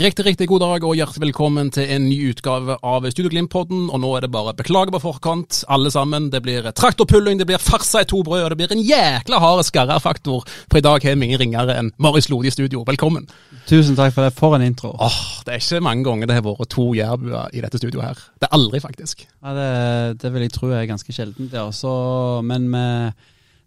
Riktig, riktig god dag og hjertelig velkommen til en ny utgave av Studio Glimt-podden. Og nå er det bare beklager på forkant, alle sammen. Det blir traktorpulling, det blir farsa i to brød, og det blir en jækla hard skarrerfaktor. For i dag har vi ingen ringere enn Marius Lode i studio. Velkommen. Tusen takk for det. For en intro. Åh, Det er ikke mange ganger det har vært to jærbuer i dette studioet her. Det er aldri, faktisk. Ja, det, det vil jeg tro er ganske sjeldent. Ja. Så, men med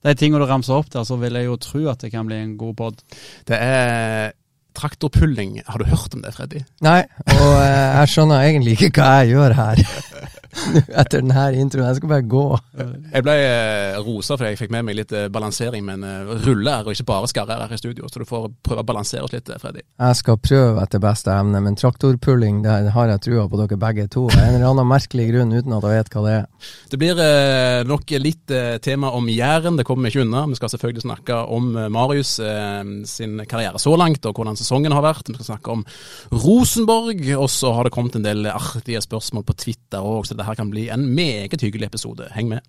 de tingene du ramser opp der, så vil jeg jo tro at det kan bli en god pod. Det er traktorpulling. Har du hørt om det, Freddy? Nei, og eh, jeg skjønner egentlig ikke hva jeg gjør her. Etter denne introen. Jeg skal bare gå. Jeg ble eh, rosa fordi jeg fikk med meg litt eh, balansering men en eh, ruller, og ikke bare skarrer her i studio. Så du får prøve å balansere oss litt, Freddy. Jeg skal prøve etter beste evne, men traktorpulling det har jeg trua på dere begge to. En eller annen merkelig grunn uten at jeg vet hva det er. Det blir nok litt tema om Jæren, det kommer vi ikke unna. Vi skal selvfølgelig snakke om Marius sin karriere så langt, og hvordan sesongen har vært. Vi skal snakke om Rosenborg, og så har det kommet en del artige spørsmål på Twitter òg, så det her kan bli en meget hyggelig episode. Heng med.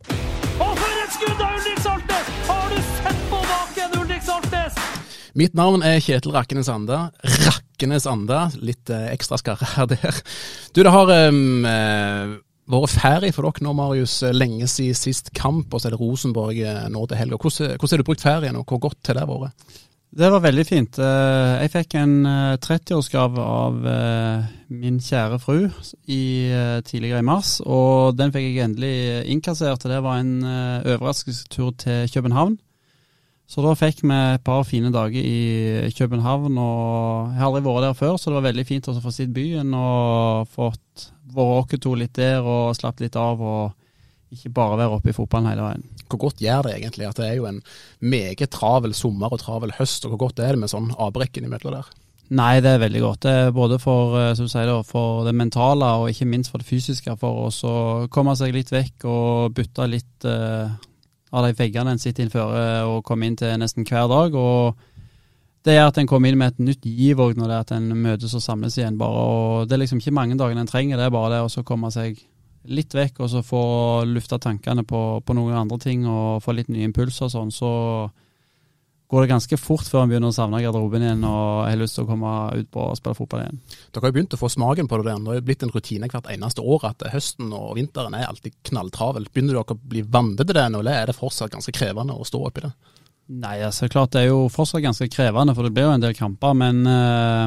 Og for et skudd av Ulrik Saltnes! Har du sett på baken, Ulrik Saltnes? Mitt navn er Kjetil Rakkenes Anda. Rakkenes Anda, litt eh, ekstra skarre her der. Du, det har um, eh, vært ferie for dere nå, Marius, eh, lenge siden sist kamp, og så er det Rosenborg nå til helga. Hvordan, hvordan har du brukt ferien, og hvor godt har det vært? Det var veldig fint. Eh, Jeg fikk en eh, 30-årsgave av eh, min kjære fru i, eh, tidligere i mars, og den fikk jeg endelig innkassert. Det var en eh, overraskelsestur til København. Så da fikk vi et par fine dager i København, og jeg har aldri vært der før, så det var veldig fint å få sett byen og fått vært oss to litt der og slapp litt av, og ikke bare være oppe i fotballen hele veien. Hvor godt gjør det egentlig? At det er jo en meget travel sommer og travel høst, og hvor godt er det med sånn avbrekk innimellom der? Nei, det er veldig godt. Det er både for, eh, da, for det mentale og ikke minst for det fysiske. For å komme seg litt vekk og bytte litt eh, av de veggene en sitter innenfor og komme inn til nesten hver dag. og det er at en kommer inn med et nytt giv òg når det er at en møtes og samles igjen. bare, og Det er liksom ikke mange dagene en trenger, det er bare det å så komme seg litt vekk og så få lufta tankene på, på noen andre ting og få litt nye impulser og sånn. Så går det ganske fort før en begynner å savne garderoben igjen og har lyst til å komme ut på og spille fotball igjen. Dere har jo begynt å få smaken på det der. Det har blitt en rutine hvert eneste år at høsten og vinteren er alltid knalltravel. Begynner dere å bli vant til det nå, eller er det fortsatt ganske krevende å stå oppi det? Nei, altså klart det er jo fortsatt ganske krevende, for det blir jo en del kamper. Men uh,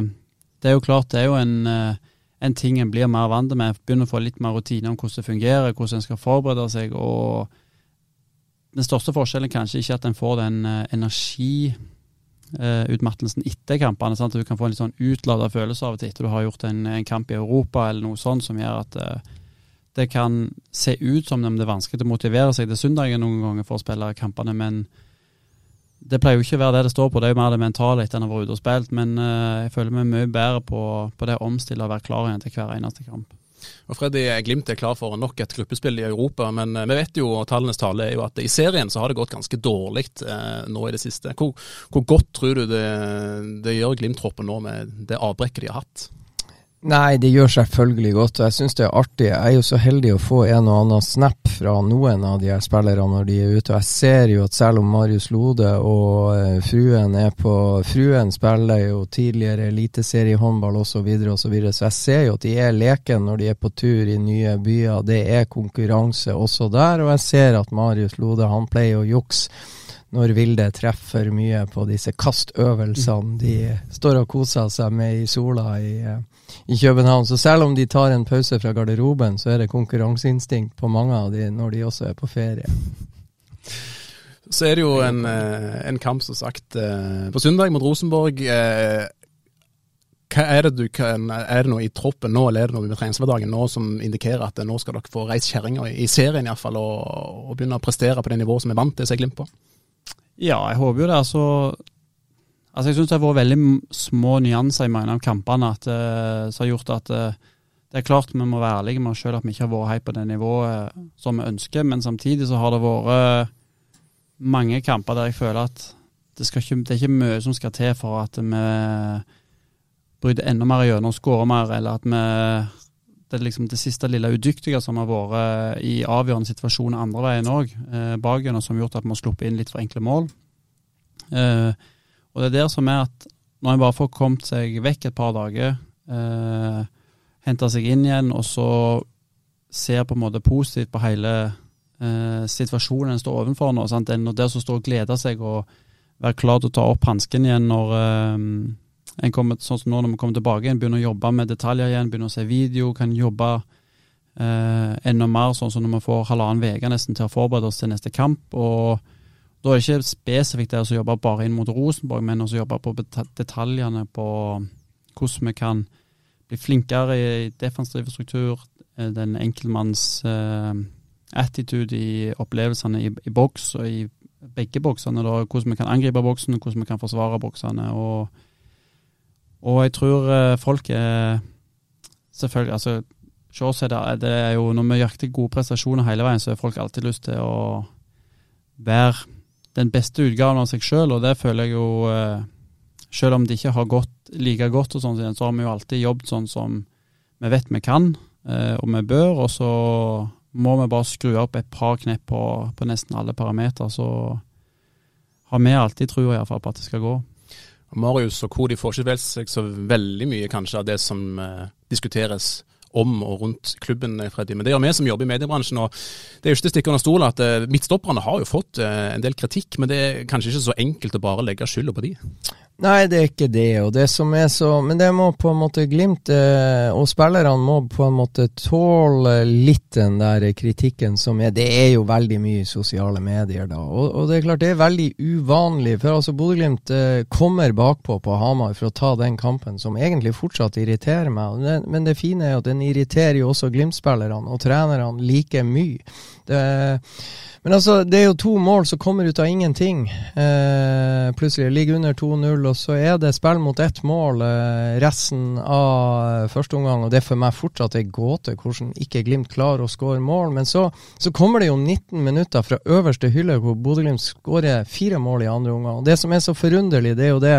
det er jo klart det er jo en, eh, en ting en blir mer vant med. Begynner å få litt mer rutine om hvordan det fungerer, hvordan en skal forberede seg. og den største forskjellen er kanskje ikke at en får den eh, energiutmattelsen etter kampene. Sant? Du kan få en litt sånn utlada følelse av det etter du har gjort en, en, kamp i Europa eller noe sånt, som gjør at eh, det kan se ut som om det er vanskelig å motivere seg til søndagen noen ganger for å spille kampene, men det pleier jo ikke å være det det står på, det er jo mer det mentale etter en har vært ute og spilt. Men eh, jeg føler meg mye bedre på, på det å omstille og være klar igjen til hver eneste kamp. Og Freddy Glimt er klar for nok et gruppespill i Europa, men vi vet jo, og tallenes tale er jo at i serien så har det gått ganske dårlig eh, nå i det siste. Hvor, hvor godt tror du det, det gjør Glimt-troppen nå med det avbrekket de har hatt? Nei, det gjør selvfølgelig godt, og jeg syns det er artig. Jeg er jo så heldig å få en og annen snap fra noen av de her spillerne når de er ute. Og jeg ser jo at selv om Marius Lode og eh, fruen er på Fruen spiller jo tidligere eliteseriehåndball osv., så, videre, og så, videre. så jeg ser jo at de er leken når de er på tur i nye byer. Det er konkurranse også der, og jeg ser at Marius Lode han pleier å jukse når Vilde treffer mye på disse kastøvelsene de står og koser seg med i sola i, i København. Så selv om de tar en pause fra garderoben, så er det konkurranseinstinkt på mange av de når de også er på ferie. Så er det jo en, eh, en kamp, som sagt, eh, på søndag mot Rosenborg. Eh, hva er det du kan, er det noe i troppen nå, eller er det noe med treningshverdagen nå som indikerer at nå skal dere få reist kjerringa i serien iallfall, og, og begynne å prestere på det nivået som er vant til å se Glimt på? Ja, jeg håper jo det. Altså, altså jeg syns det har vært veldig små nyanser i mange av kampene at, uh, som har gjort at uh, det er klart vi må være ærlige med oss selv at vi ikke har vært helt på det nivået som vi ønsker, men samtidig så har det vært mange kamper der jeg føler at det, ikke, det er ikke mye som skal til for at vi bryter enda mer gjennom og skårer mer, eller at vi det er liksom det siste lille udyktige som har vært i avgjørende situasjoner andre veien òg, eh, bakgjennom, som har gjort at vi har sluppet inn litt for enkle mål. Eh, og det er der som er at når en bare får kommet seg vekk et par dager, eh, henta seg inn igjen, og så ser på en måte positivt på hele eh, situasjonen en står overfor nå. Sant? En der som står og gleder seg og være klar til å ta opp hansken igjen når eh, en kommer, sånn som nå når vi kommer tilbake igjen, begynner å jobbe med detaljer igjen, begynner å se video, kan jobbe eh, enda mer, sånn som når vi får halvannen uke nesten til å forberede oss til neste kamp. og da er det ikke spesifikt det å jobbe bare inn mot Rosenborg, men også jobbe på detaljene på hvordan vi kan bli flinkere i defensiv struktur, eh, den enkeltmanns uh, attitude i opplevelsene i, i boks og i begge boksene. Da, hvordan vi kan angripe boksen, hvordan vi kan forsvare boksene. og og jeg tror eh, folk er Selvfølgelig, altså Shores er det er jo Når vi jakter gode prestasjoner hele veien, så har folk alltid lyst til å være den beste utgaven av seg sjøl, og det føler jeg jo eh, Selv om det ikke har gått like godt, og sånn, så har vi jo alltid jobbet sånn som vi vet vi kan, eh, og vi bør. Og så må vi bare skru opp et par knepp på, på nesten alle parametere, så har vi alltid trua på at det skal gå. Marius og Kodi får ikke vel seg så veldig mye kanskje av det som eh, diskuteres om og rundt klubben, eh, Freddy. Men det gjør vi som jobber i mediebransjen. og Det er jo ikke til å stikke under stol at uh, midtstopperne har jo fått uh, en del kritikk, men det er kanskje ikke så enkelt å bare legge skylda på de? Nei, det er ikke det. og det som er så, Men det må på en måte Glimt eh, og spillerne må på en måte tåle litt den der kritikken som er Det er jo veldig mye sosiale medier da. Og, og, det er klart det er veldig uvanlig. For altså Bodø-Glimt eh, kommer bakpå på Hamar for å ta den kampen, som egentlig fortsatt irriterer meg. Men det fine er at den irriterer jo også Glimt-spillerne og trenerne like mye. Det men altså, det er jo to mål som kommer ut av ingenting. Eh, plutselig ligger under 2-0, og så er det spill mot ett mål eh, resten av første omgang. Og det er for meg fortsatt ei gåte hvordan ikke Glimt klarer å skåre mål. Men så, så, kommer det jo 19 minutter fra øverste hylle hvor Bodø-Glimt skårer fire mål i andre omgang. Og det som er så forunderlig, det er jo det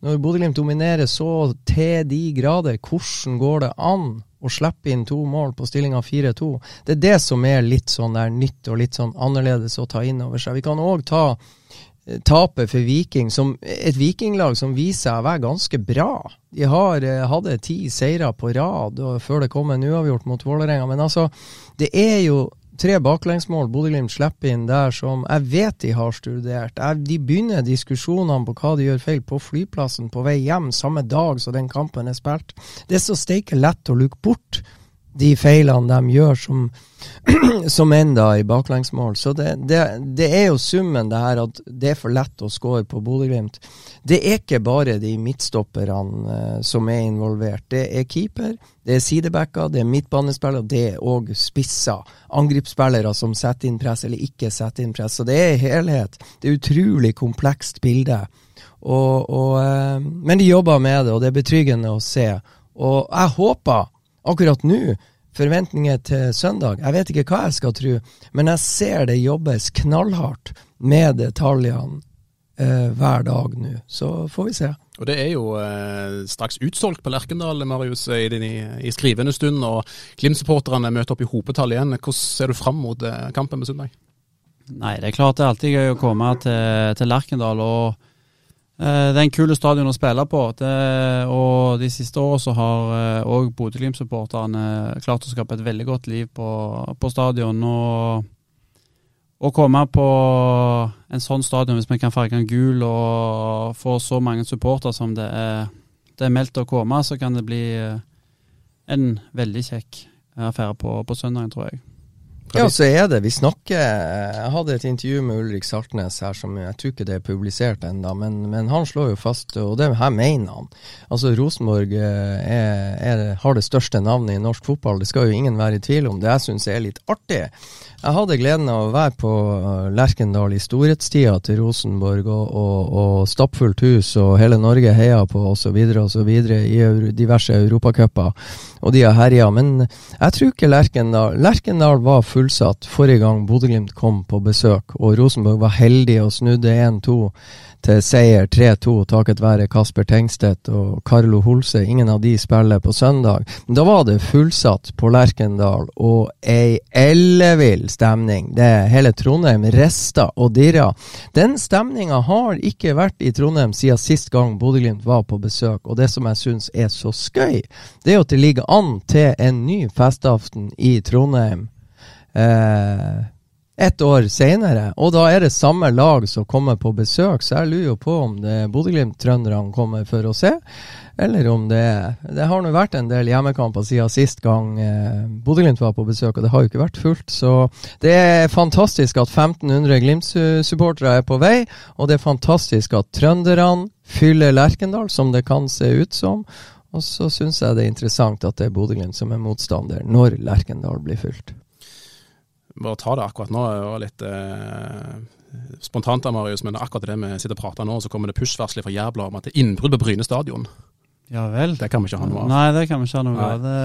når Bodø-Glimt dominerer så til de grader, hvordan går det an? Å slippe inn to mål på stillinga 4-2. Det er det som er litt sånn der nytt og litt sånn annerledes å ta inn over seg. Vi kan òg ta eh, tapet for Viking, som et vikinglag som viser seg å være ganske bra. De har, eh, hadde ti seire på rad før det kom en uavgjort mot Vålerenga. Men altså, det er jo tre baklengsmål Bodø-Glimt slipper inn der som jeg vet de har studert. De begynner diskusjonene på hva de gjør feil på flyplassen på vei hjem samme dag som den kampen er spilt. Det er så steike lett å luke bort de feilene de gjør som, som enda i baklengsmål. Så det, det, det, er jo summen, det her, at det er for lett å score på Bodø-Glimt. Det er ikke bare de midtstopperne uh, som er involvert. Det er keeper, det er sidebacker, det er midtbanespillere, det er òg spisser. Angrepsspillere som setter inn press eller ikke setter inn press. Så det er helhet. Det er utrolig komplekst bilde. Og, og, uh, men de jobber med det, og det er betryggende å se. Og jeg håper akkurat nå forventninger til søndag. Jeg vet ikke hva jeg skal tro, men jeg ser det jobbes knallhardt med detaljene eh, hver dag nå. Så får vi se. Og Det er jo eh, straks utsolgt på Lerkendal, Marius, i, i, i skrivende stund. og Glimt-supporterne møter opp i hopetall igjen. Hvordan ser du fram mot eh, kampen på søndag? Nei, Det er klart det er alltid gøy å komme til, til Lerkendal. og det er en kul stadion å spille på. Det, og de siste årene har òg uh, Bodø-Glimt-supporterne klart å skape et veldig godt liv på, på stadion. Og å komme på en sånn stadion, hvis vi kan farge den gul og få så mange supportere som det er, det er meldt å komme, så kan det bli uh, en veldig kjekk affære på, på søndagen, tror jeg. Ja, så er det. Vi snakker Jeg hadde et intervju med Ulrik Saltnes her som jeg tror ikke det er publisert ennå, men, men, han slår jo fast, og det her mener han. Altså Rosenborg er, er, har det største navnet i norsk fotball, det skal jo ingen være i tvil om. Det jeg syns er litt artig, jeg hadde gleden av å være på uh, Lerkendal i storhetstida til Rosenborg, og, og, og stappfullt hus, og hele Norge heia på osv. osv. i diverse europacuper, og de har herja. Men jeg tror ikke Lerkendal Lerkendal var fullsatt forrige gang Bodø-Glimt kom på besøk, og Rosenborg var heldig og snudde 1-2 til seier 3-2 takket være Kasper Tengstedt og Carlo Holse. Ingen av de spiller på søndag. Da var det fullsatt på Lerkendal og ei ellevill stemning. Det Hele Trondheim rista og dirra. Den stemninga har ikke vært i Trondheim siden sist gang Bodø-Glimt var på besøk. Og det som jeg syns er så skøy, det er at det ligger an til en ny festaften i Trondheim. Eh, ett år senere. Og da er det samme lag som kommer på besøk, så jeg lurer jo på om det er Bodø-Glimt-trønderne kommer for å se, eller om det er Det har nå vært en del hjemmekamper siden sist gang eh, Bodø-Glimt var på besøk, og det har jo ikke vært fullt. Så det er fantastisk at 1500 Glimt-supportere er på vei, og det er fantastisk at trønderne fyller Lerkendal, som det kan se ut som. Og så syns jeg det er interessant at det er Bodø-Glimt som er motstander når Lerkendal blir fylt. Bare ta det akkurat nå. Det var litt eh, spontant av Marius, men akkurat det vi sitter og prater nå, så kommer det push-varsler fra Jærbladet om at det er innbrudd på Bryne stadion. Ja vel. Det kan vi ikke ha noe av. Nei, det kan vi ikke ha noe av. Det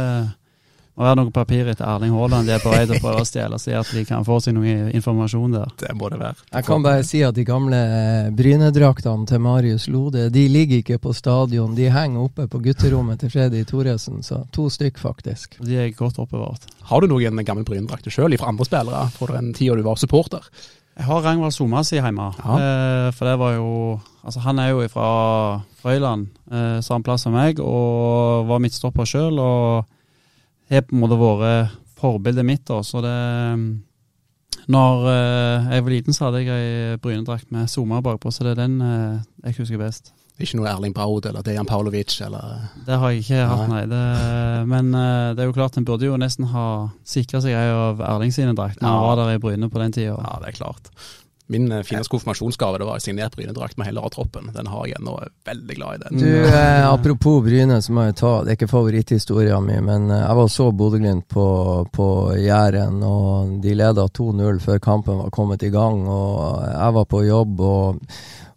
må har noe papir etter Erling Haaland de er på vei til å prøve å stjele, så at de kan få seg noe informasjon der. Det må det være. Jeg kan bare si at de gamle eh, Brynedraktene til Marius Lode de ligger ikke på stadion, de henger oppe på gutterommet til Freddy Thoresen. Så to stykk, faktisk. De er godt oppbevart. Har du noen gamle Brynedrakter sjøl fra andre spillere fra den tida du var supporter? Jeg har Rangvald i hjemme. Ja. Eh, for det var jo Altså, han er jo fra Frøyland, eh, samme plass som meg, og var midtstopper sjøl. Og har på en måte vært forbildet mitt. da, så det når uh, jeg var liten, så hadde jeg ei brynedrakt med Zuma bakpå, så det er den uh, jeg husker best. Ikke noe Erling Braud eller Dejan Paulovic eller Det har jeg ikke hatt, nei. Det, men uh, det er jo klart, en burde jo nesten ha sikra seg ei av Erling sine drakter når ja. han var der i Bryne på den tida. Ja, det er klart. Min eh, fineste konfirmasjonsgave det var signert Bryne-drakt med hele A-troppen. Den har jeg ennå. Veldig glad i den. Du, eh, Apropos Bryne, så må jeg ta Det er ikke favoritthistoria mi, men eh, jeg var så Bodø-Glimt på, på Jæren, og de leda 2-0 før kampen var kommet i gang, og jeg var på jobb. og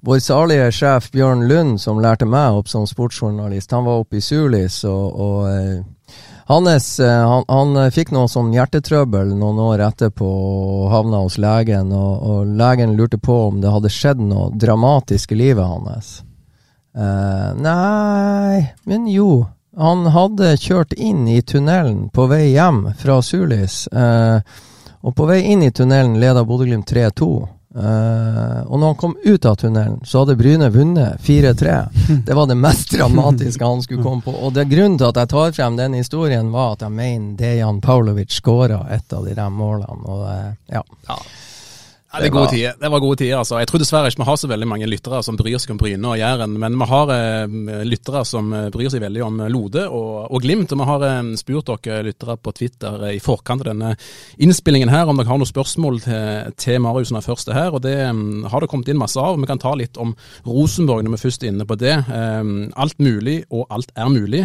vår salige sjef Bjørn Lund, som lærte meg opp som sportsjournalist, han var oppe i Sulis og, og hans, eh, han, han, eh, fikk noe sånn hjertetrøbbel noen år etterpå og havna hos legen. Og, og, legen lurte på om det hadde skjedd noe dramatisk i livet hans. Eh, nei, men jo. Han hadde kjørt inn i tunnelen på vei hjem fra Sulis. Eh, og på vei inn i tunnelen leda Bodø-Glimt 3-2. Uh, og når han kom ut av tunnelen, så hadde Bryne vunnet 4-3. Det var det mest dramatiske han skulle komme på. Og det Grunnen til at jeg tar frem den historien, var at jeg mener Dejan Paulovic skåra et av de der målene. Og, uh, ja. ja. Ja, det, var, tider. det var gode tider. altså. Jeg tror dessverre ikke vi har så veldig mange lyttere som bryr seg om Bryne og Jæren, men vi har eh, lyttere som eh, bryr seg veldig om Lode og, og Glimt. Og vi har eh, spurt dere lyttere på Twitter eh, i forkant av denne innspillingen her om dere har noen spørsmål til, til Marius når første her. og Det um, har det kommet inn masse av. Vi kan ta litt om Rosenborg når vi først er inne på det. Alt mulig og alt er mulig,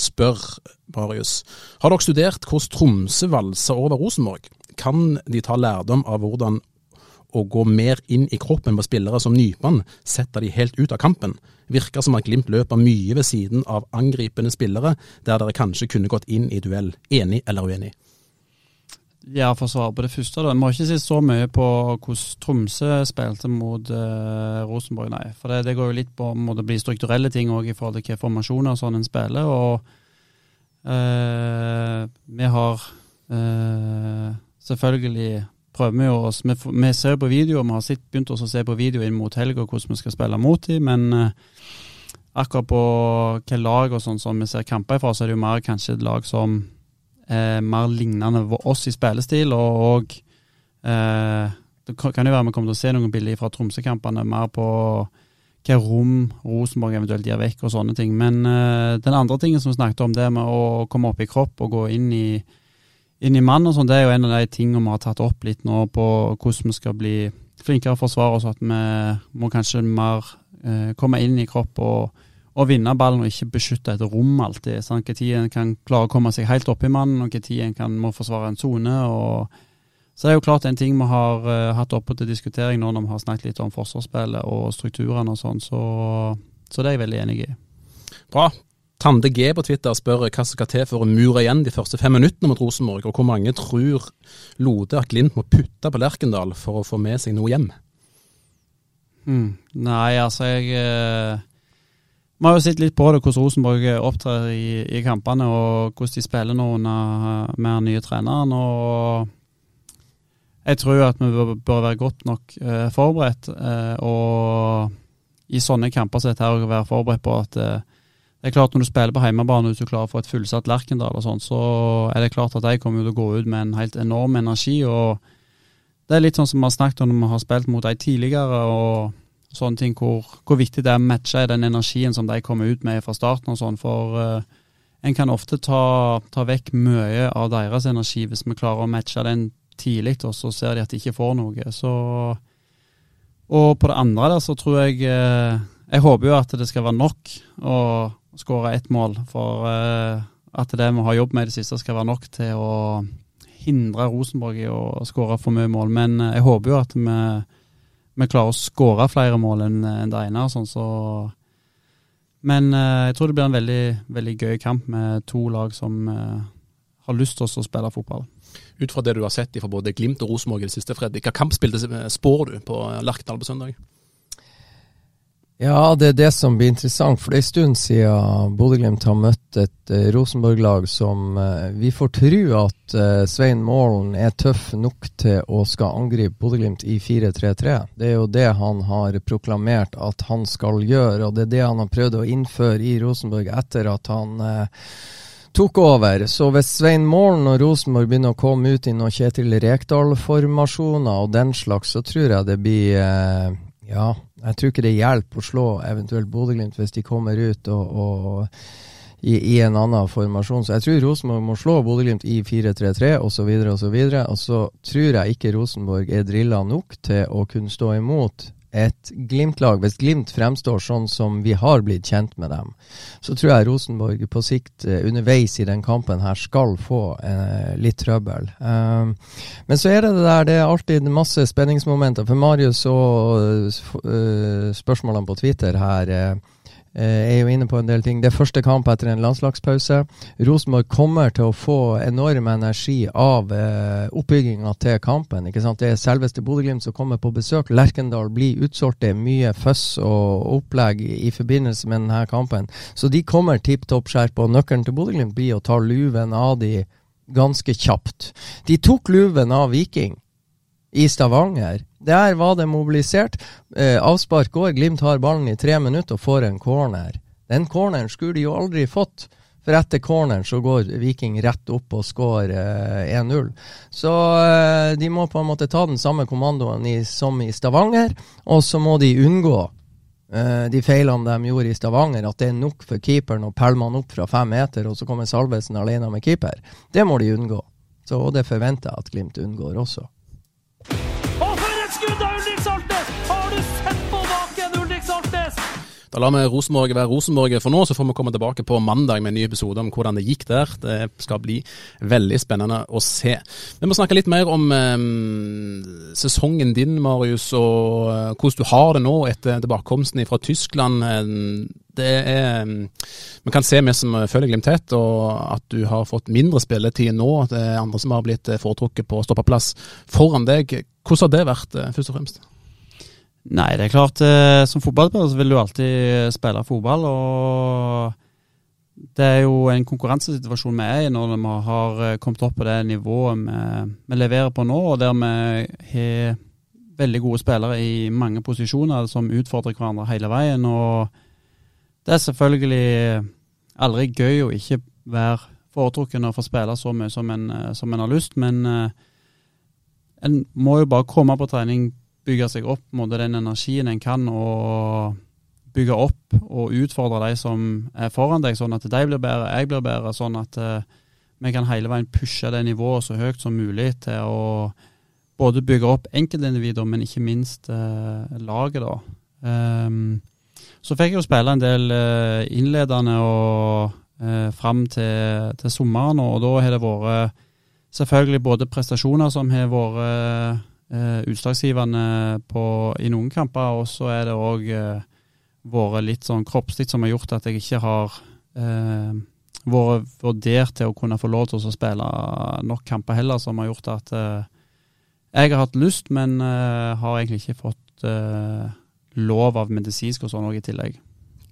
spør Marius. Har dere studert hvordan Tromsø valser over Rosenborg? Kan de ta lærdom av hvordan å gå mer inn i kroppen på spillere som Nypan setter de helt ut av kampen. Virker som at Glimt løper mye ved siden av angripende spillere, der dere kanskje kunne gått inn i duell. Enig eller uenig? Ja, for å svare på det første, da. Jeg må ikke si så mye på hvordan Tromsø spilte mot eh, Rosenborg, nei. For det, det, går jo litt på om det blir strukturelle ting òg i forhold til hvilke formasjoner sånn en spiller. Og eh, vi har eh, selvfølgelig prøver vi oss vi, vi, ser på video, vi har sitt, begynt å se på video inn mot helga hvordan vi skal spille mot dem, men eh, akkurat på hvilke lag og sånn som vi ser kamper ifra, så er det jo mer kanskje et lag som er mer lignende oss i spillestil, og, og eh, det kan jo være vi kommer til å se noen bilder fra Tromsø-kampene mer på hva rom Rosenborg eventuelt gir vekk og sånne ting. Men eh, den andre tingen som vi snakket om, det med å komme opp i kropp og gå inn i, inn i mann og sånn, det er jo en av de tingene vi har tatt opp litt nå på hvordan vi skal bli flinkere forsvare oss, at vi må kanskje mer eh, komme inn i kropp og, og vinne ballen og ikke beskytte et rom alltid. Sånn, Når en kan klare å komme seg helt opp i mannen, og når en kan må forsvare en sone. så det er jo klart en ting vi har uh, hatt oppe til diskutering nå når vi har snakket litt om forsvarsspillet og strukturene og sånn, så, så, det er jeg veldig enig i. Bra. Tande G på Twitter spør hva som skal til for å mure igjen de første fem minuttene mot Rosenborg, og hvor mange tror Lode at Glimt må putte på Lerkendal for å få med seg noe hjem? Mm. Nei, altså jeg eh, Vi har jo sett litt på det, hvordan Rosenborg opptrer i, i kampene, og hvordan de spiller nå under med den nye treneren. og jeg tror at vi bør være godt nok eh, forberedt. Eh, og i sånne kamper som dette her, være forberedt på at eh, det er klart Når du spiller på hjemmebane og du klarer å få et fullsatt Lerkendal, og sånn, så er det klart at de kommer til å gå ut med en helt enorm energi. og Det er litt sånn som vi har snakket om når vi har spilt mot de tidligere. og sånne ting, hvor, hvor, viktig det er å matche den energien som de kommer ut med fra starten. og sånn, For uh, en kan ofte ta, ta, vekk mye av deres energi hvis vi klarer å matche den tidlig, og så ser de at de ikke får noe. Så, og på det andre der så tror jeg eh, Jeg håper jo at det skal være nok å skåre ett mål. For eh, at det vi har jobbet med i det siste skal være nok til å hindre Rosenborg i å skåre for mye mål. Men eh, jeg håper jo at vi, vi klarer å skåre flere mål enn det ene. Sånn så men jeg tror det blir en veldig, veldig gøy kamp med to lag som har lyst til å spille fotball ut fra det du har sett fra både Glimt og Rosenborg i det siste, Fredrik, hvilket kampspill spår du på Lerkendal på søndag? Ja, det er det som blir interessant. For det er en stund siden Bodø-Glimt har møtt et uh, Rosenborg-lag som uh, vi får tro at uh, Svein Målen er tøff nok til å skal angripe Bodø-Glimt i 4-3-3. Det er jo det han har proklamert at han skal gjøre, og det er det han har prøvd å innføre i Rosenborg etter at han tok over. Så hvis Svein Målen og Rosenborg begynner å komme ut i noen Kjetil Rekdal-formasjoner og den slags, så tror jeg det blir Ja, jeg tror ikke det hjelper å slå eventuelt Bodø-Glimt hvis de kommer ut og, og i, i, en annen formasjon. Så jeg tror Rosenborg må slå Bodø-Glimt i 4-3-3 osv. videre Og så tror jeg ikke Rosenborg er drilla nok til å kunne stå imot et Glimt-lag, hvis Glimt fremstår sånn som vi har blitt kjent med dem, så tror jeg Rosenborg på sikt uh, underveis i den kampen her skal få eh, litt trøbbel. Um, men så er det det der, det er alltid masse spenningsmomenter. For Marius og spørsmålene på Twitter her Eh, er jo inne på en del ting. Det er første kamp etter en landslagspause. Rosenborg kommer til å få enorm energi av eh, oppbygginga til kampen. ikke sant? Det er selveste Bodø-Glimt som kommer på besøk. Lerkendal blir utsolgt. Det er mye føss og opplegg i forbindelse med denne kampen. Så de kommer tipp topp skjerpa. Nøkkelen til Bodø-Glimt blir å ta luven av de ganske kjapt. De tok luven av Viking i Stavanger. Der var det mobilisert. Eh, avspark går, Glimt har ballen i tre minutter og får en corner. Den corneren skulle de jo aldri fått. For etter corneren så går Viking rett opp og skårer eh, 1-0. Så eh, de må på en måte ta den samme kommandoen i, som i Stavanger, og så må de unngå eh, de feilene de gjorde i Stavanger, at det er nok for keeperen å pælme han opp fra fem meter, og så kommer Salvesen alene med keeper. Det må de unngå. Så, og det forventer jeg at Glimt unngår også. Da lar vi Rosenborg være Rosenborg for nå, så får vi komme tilbake på mandag med en ny episode om hvordan det gikk der. Det skal bli veldig spennende å se. Vi må snakke litt mer om eh, sesongen din, Marius, og eh, hvordan du har det nå etter tilbakekomsten fra Tyskland. Det er Vi kan se vi som følger Glimt tett, og at du har fått mindre spilletid nå. Det er andre som har blitt foretrukket på stoppeplass foran deg. Hvordan har det vært, eh, først og fremst? Nei, det er klart. Eh, som fotballspiller så vil du alltid spille fotball. og Det er jo en konkurransesituasjon vi er i når vi har eh, kommet opp på det nivået vi, vi leverer på nå, og der vi har veldig gode spillere i mange posisjoner som utfordrer hverandre hele veien. og Det er selvfølgelig aldri gøy å ikke være foretrukken og få spille så mye som en, som en har lyst, men en må jo bare komme på trening bygge seg opp måte, den energien en kan. og bygge opp og utfordre de som er foran deg, sånn at de blir bedre, jeg blir bedre. Sånn at uh, vi kan hele veien pushe det nivået så høyt som mulig til å både bygge opp enkeltindivider, men ikke minst uh, laget, da. Um, så fikk jeg jo spille en del uh, innledende og eh, fram til, til, sommeren, og da har det vært selvfølgelig både prestasjoner som har vært uh, utslagsgivende på, i noen kamper, og så er det òg vært litt sånn kroppslig som har gjort at jeg ikke har eh, vært vurdert til å kunne få lov til å spille nok kamper heller, som har gjort at eh, jeg har hatt lyst, men eh, har egentlig ikke fått eh, lov av medisinsk og sånn òg i tillegg.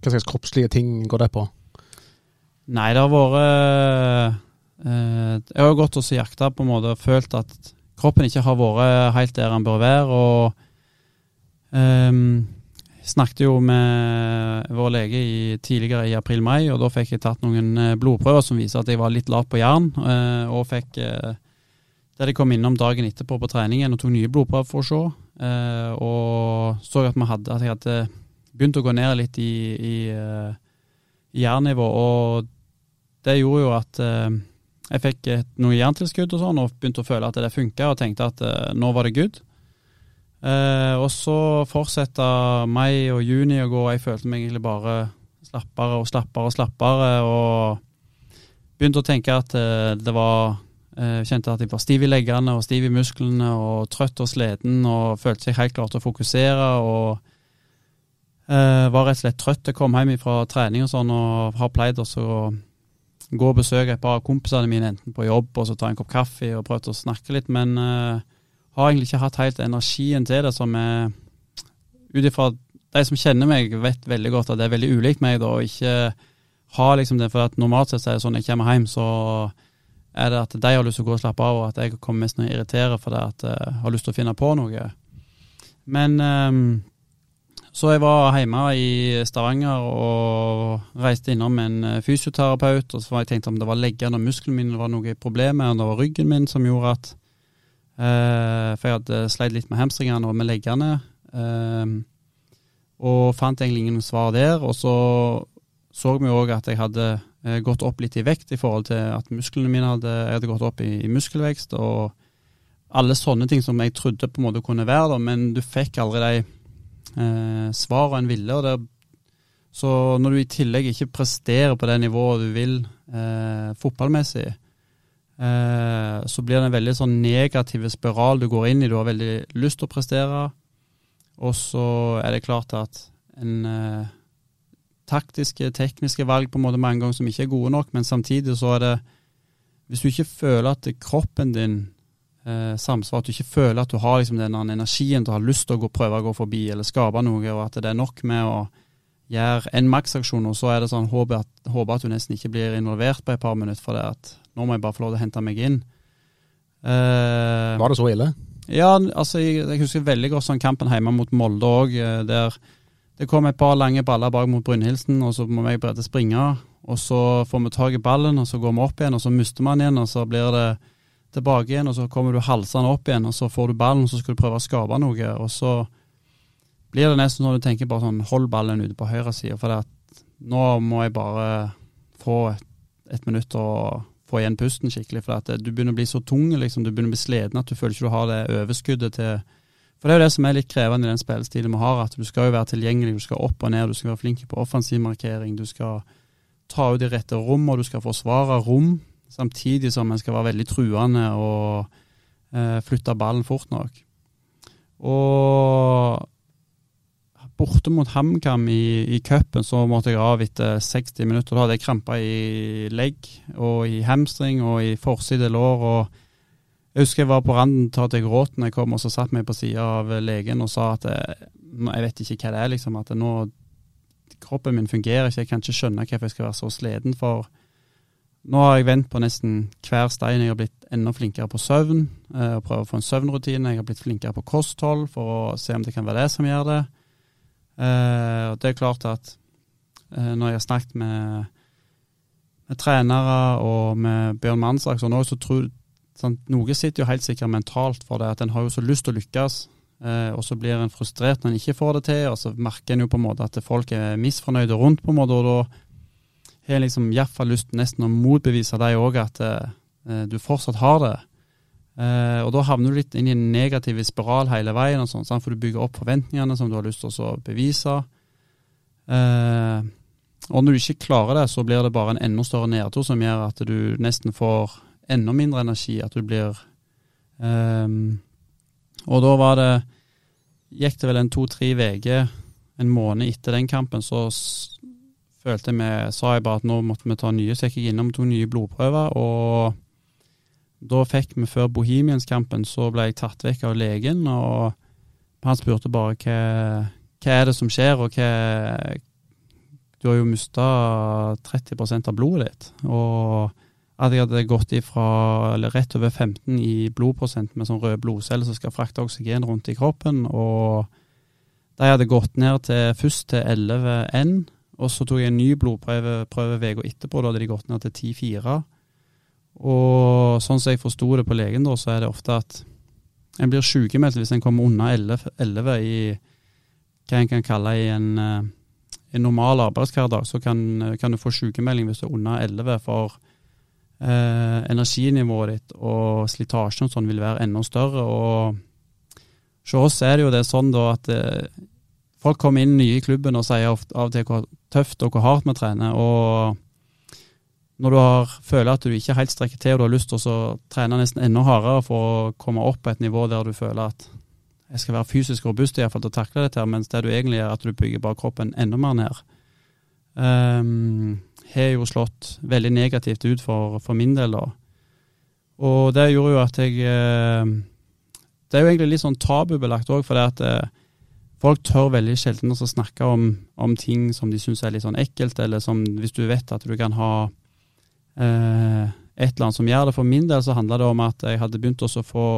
Hva slags kroppslige ting går det på? Nei, det har vært eh, Jeg har gått og jakta på en måte og følt at kroppen ikke har vært helt der han bør være. og um, snakket jo med vår lege i, tidligere i april-mai, og da fikk jeg tatt noen eh, blodprøver som viser at jeg var litt lav på jern. Uh, og fikk uh, Der de kom innom dagen etterpå på treningen og tok nye blodprøver for å se. Og så at, hadde, at jeg hadde begynt å gå ned litt i, i jernnivå. Og det gjorde jo at jeg fikk noe jerntilskudd og sånn, og begynte å føle at det funka, og tenkte at nå var det good. Eh, og så fortsette mai og juni å gå. og Jeg følte meg egentlig bare slappere og slappere og slappere. Og begynte å tenke at eh, det var jeg Kjente at jeg var stiv i leggene og stiv i musklene og trøtt og sliten og følte seg helt klar til å fokusere. og eh, var rett og slett trøtt. Jeg kom hjem fra trening og sånn og har pleid også å gå og besøke et par av kompisene mine, enten på jobb og så ta en kopp kaffe og prøve å snakke litt. men uh, har egentlig ikke hatt helt energien til det, som er Ut ifra de som kjenner meg, vet veldig godt at det er veldig ulikt meg, da, og ikke ha liksom det, for at normalt sett er det sånn når jeg kommer hjem, så er det at de har lyst til å gå og slappe av, og at jeg kommer mest til å irritere fordi at jeg har lyst til å finne på noe. Men um, så jeg var hjemme i Stavanger og reiste innom en fysioterapeut, og så var jeg tenkt om det var leggene og musklene mine var noe problem med, og det var ryggen min som gjorde at eh, for jeg hadde sleit litt med hamstringene og med leggene. Eh, og fant egentlig ingen svar der. Og så så vi òg at jeg hadde uh, gått opp litt i vekt i forhold til at musklene mine hadde, jeg hadde gått opp i, i muskelvekst. Og alle sånne ting som jeg trodde på en måte kunne være, da, men du fikk aldri de uh, svar en ville. og det så når du i tillegg ikke presterer på det nivået du vil fotballmessig, Eh, så blir det en veldig sånn negativ spiral du går inn i. Du har veldig lyst til å prestere, og så er det klart at en eh, taktiske, tekniske valg på en måte mange ganger som ikke er gode nok, men samtidig så er det Hvis du ikke føler at kroppen din eh, samsvarer, at du ikke føler at du har liksom den energien til å ha lyst til å gå, prøve å gå forbi eller skape noe, og at det er nok med å gjøre en maksaksjon, og så er det sånn håper at, håper at du nesten ikke blir involvert på et par minutter for det at nå må jeg bare få lov til å hente meg inn. Uh, Var det så ille? Ja, altså jeg, jeg husker veldig godt sånn kampen hjemme mot Molde òg, eh, der det kom et par lange baller bak mot Brynhildsen, og så må jeg Brede springe. Og så får vi tak i ballen, og så går vi opp igjen, og så mister man igjen, og så blir det tilbake igjen, og så kommer du halsende opp igjen, og så får du ballen, og så skal du prøve å skape noe. Og så blir det nesten sånn du tenker bare sånn hold ballen ute på høyre side, for det at nå må jeg bare få et, et minutt og få igjen pusten skikkelig. For at du begynner å bli så tung, liksom, du begynner å bli sliten at du føler ikke du har det overskuddet til For det er jo det som er litt krevende i den spillestilen vi har, at du skal jo være tilgjengelig, du skal opp og ned, du skal være flink på offensiv markering, du skal ta ut de rette rom, og du skal forsvare rom, samtidig som en skal være veldig truende og eh, flytte ballen fort nok. Og borte mot HamKam i, i cupen så måtte jeg av etter 60 minutter. Da hadde jeg kramper i legg og i hamstring og i forside lår. og Jeg husker jeg var på randen til at jeg gråt når jeg kom, og så satt meg på sida av legen og sa at jeg, jeg, vet ikke hva det er, liksom. At nå kroppen min fungerer ikke. Jeg kan ikke skjønne hvorfor jeg skal være så sliten. For nå har jeg vendt på nesten hver stein. Jeg har blitt enda flinkere på søvn eh, prøver å få en søvnrutine. Jeg har blitt flinkere på kosthold for å se om det kan være det som gjør det. Og det er klart at uh, når jeg har snakket med, med, trenere og med Bjørn Mannsrak så, så tror sånn, Noe sitter jo helt sikkert mentalt for det, at en har jo så lyst til å lykkes. Eh, og så blir en frustrert når en ikke får det til, og så merker en jo på en måte at folk er misfornøyde rundt, på en måte, og da har liksom iallfall lyst nesten å motbevise deg òg at eh, du fortsatt har det. Eh, og da havner du litt inn i en negativ spiral hele veien, og sånn, for du bygger opp forventningene som du har lyst til å bevise. Eh, og når du ikke klarer det, så blir det bare en enda større nedtur som gjør at du nesten får enda mindre energi. At du blir um, Og da var det Gikk det vel en to-tre uker, en måned etter den kampen, så følte vi sa jeg bare at nå måtte vi ta nye, så gikk jeg innom to nye blodprøver. og da fikk vi før Bohemians-kampen, så ble jeg tatt vekk av legen, og han spurte bare hva, hva er det som skjer, og hva, du har jo mista 30 av blodet ditt. Og at jeg hadde gått ifra eller rett over 15 i blodprosent med sånn røde blodceller som skal frakte oksygen rundt i kroppen. Og de hadde gått ned til først til 11 N, og så tok jeg en ny blodprøve uka etterpå. Da hadde de gått ned til 10-4. Og sånn som jeg forsto det på legen, da, så er det ofte at en blir sykemeldt hvis en kommer under 11, 11 i hva en kan kalle i en eh, en normal arbeidshverdag, så kan, kan, du få sykemelding hvis du er under 11, for eh, energinivået ditt og slitasjen og sånn vil være enda større. og hos oss er det jo det sånn da at eh, folk kommer inn nye i klubben og sier ofte, av og til hvor tøft og hvor hardt vi trener. og når du har, føler at du ikke helt strekker til og du har lyst til å trene nesten enda hardere for å komme opp på et nivå der du føler at jeg skal være fysisk robust i hvert fall til å takle dette, her, mens det du egentlig gjør, at du bygger bare kroppen enda mer ned. Um, har jo slått veldig negativt ut for, for, min del, da. Og det gjorde jo at jeg uh, Det er jo egentlig litt sånn tabubelagt òg, for det at uh, folk tør veldig sjelden å snakke om, om, ting som de syns er litt sånn ekkelt, eller som hvis du vet at du kan ha eh, et eller annet som gjør det. For min del så handla det om at jeg hadde begynt å få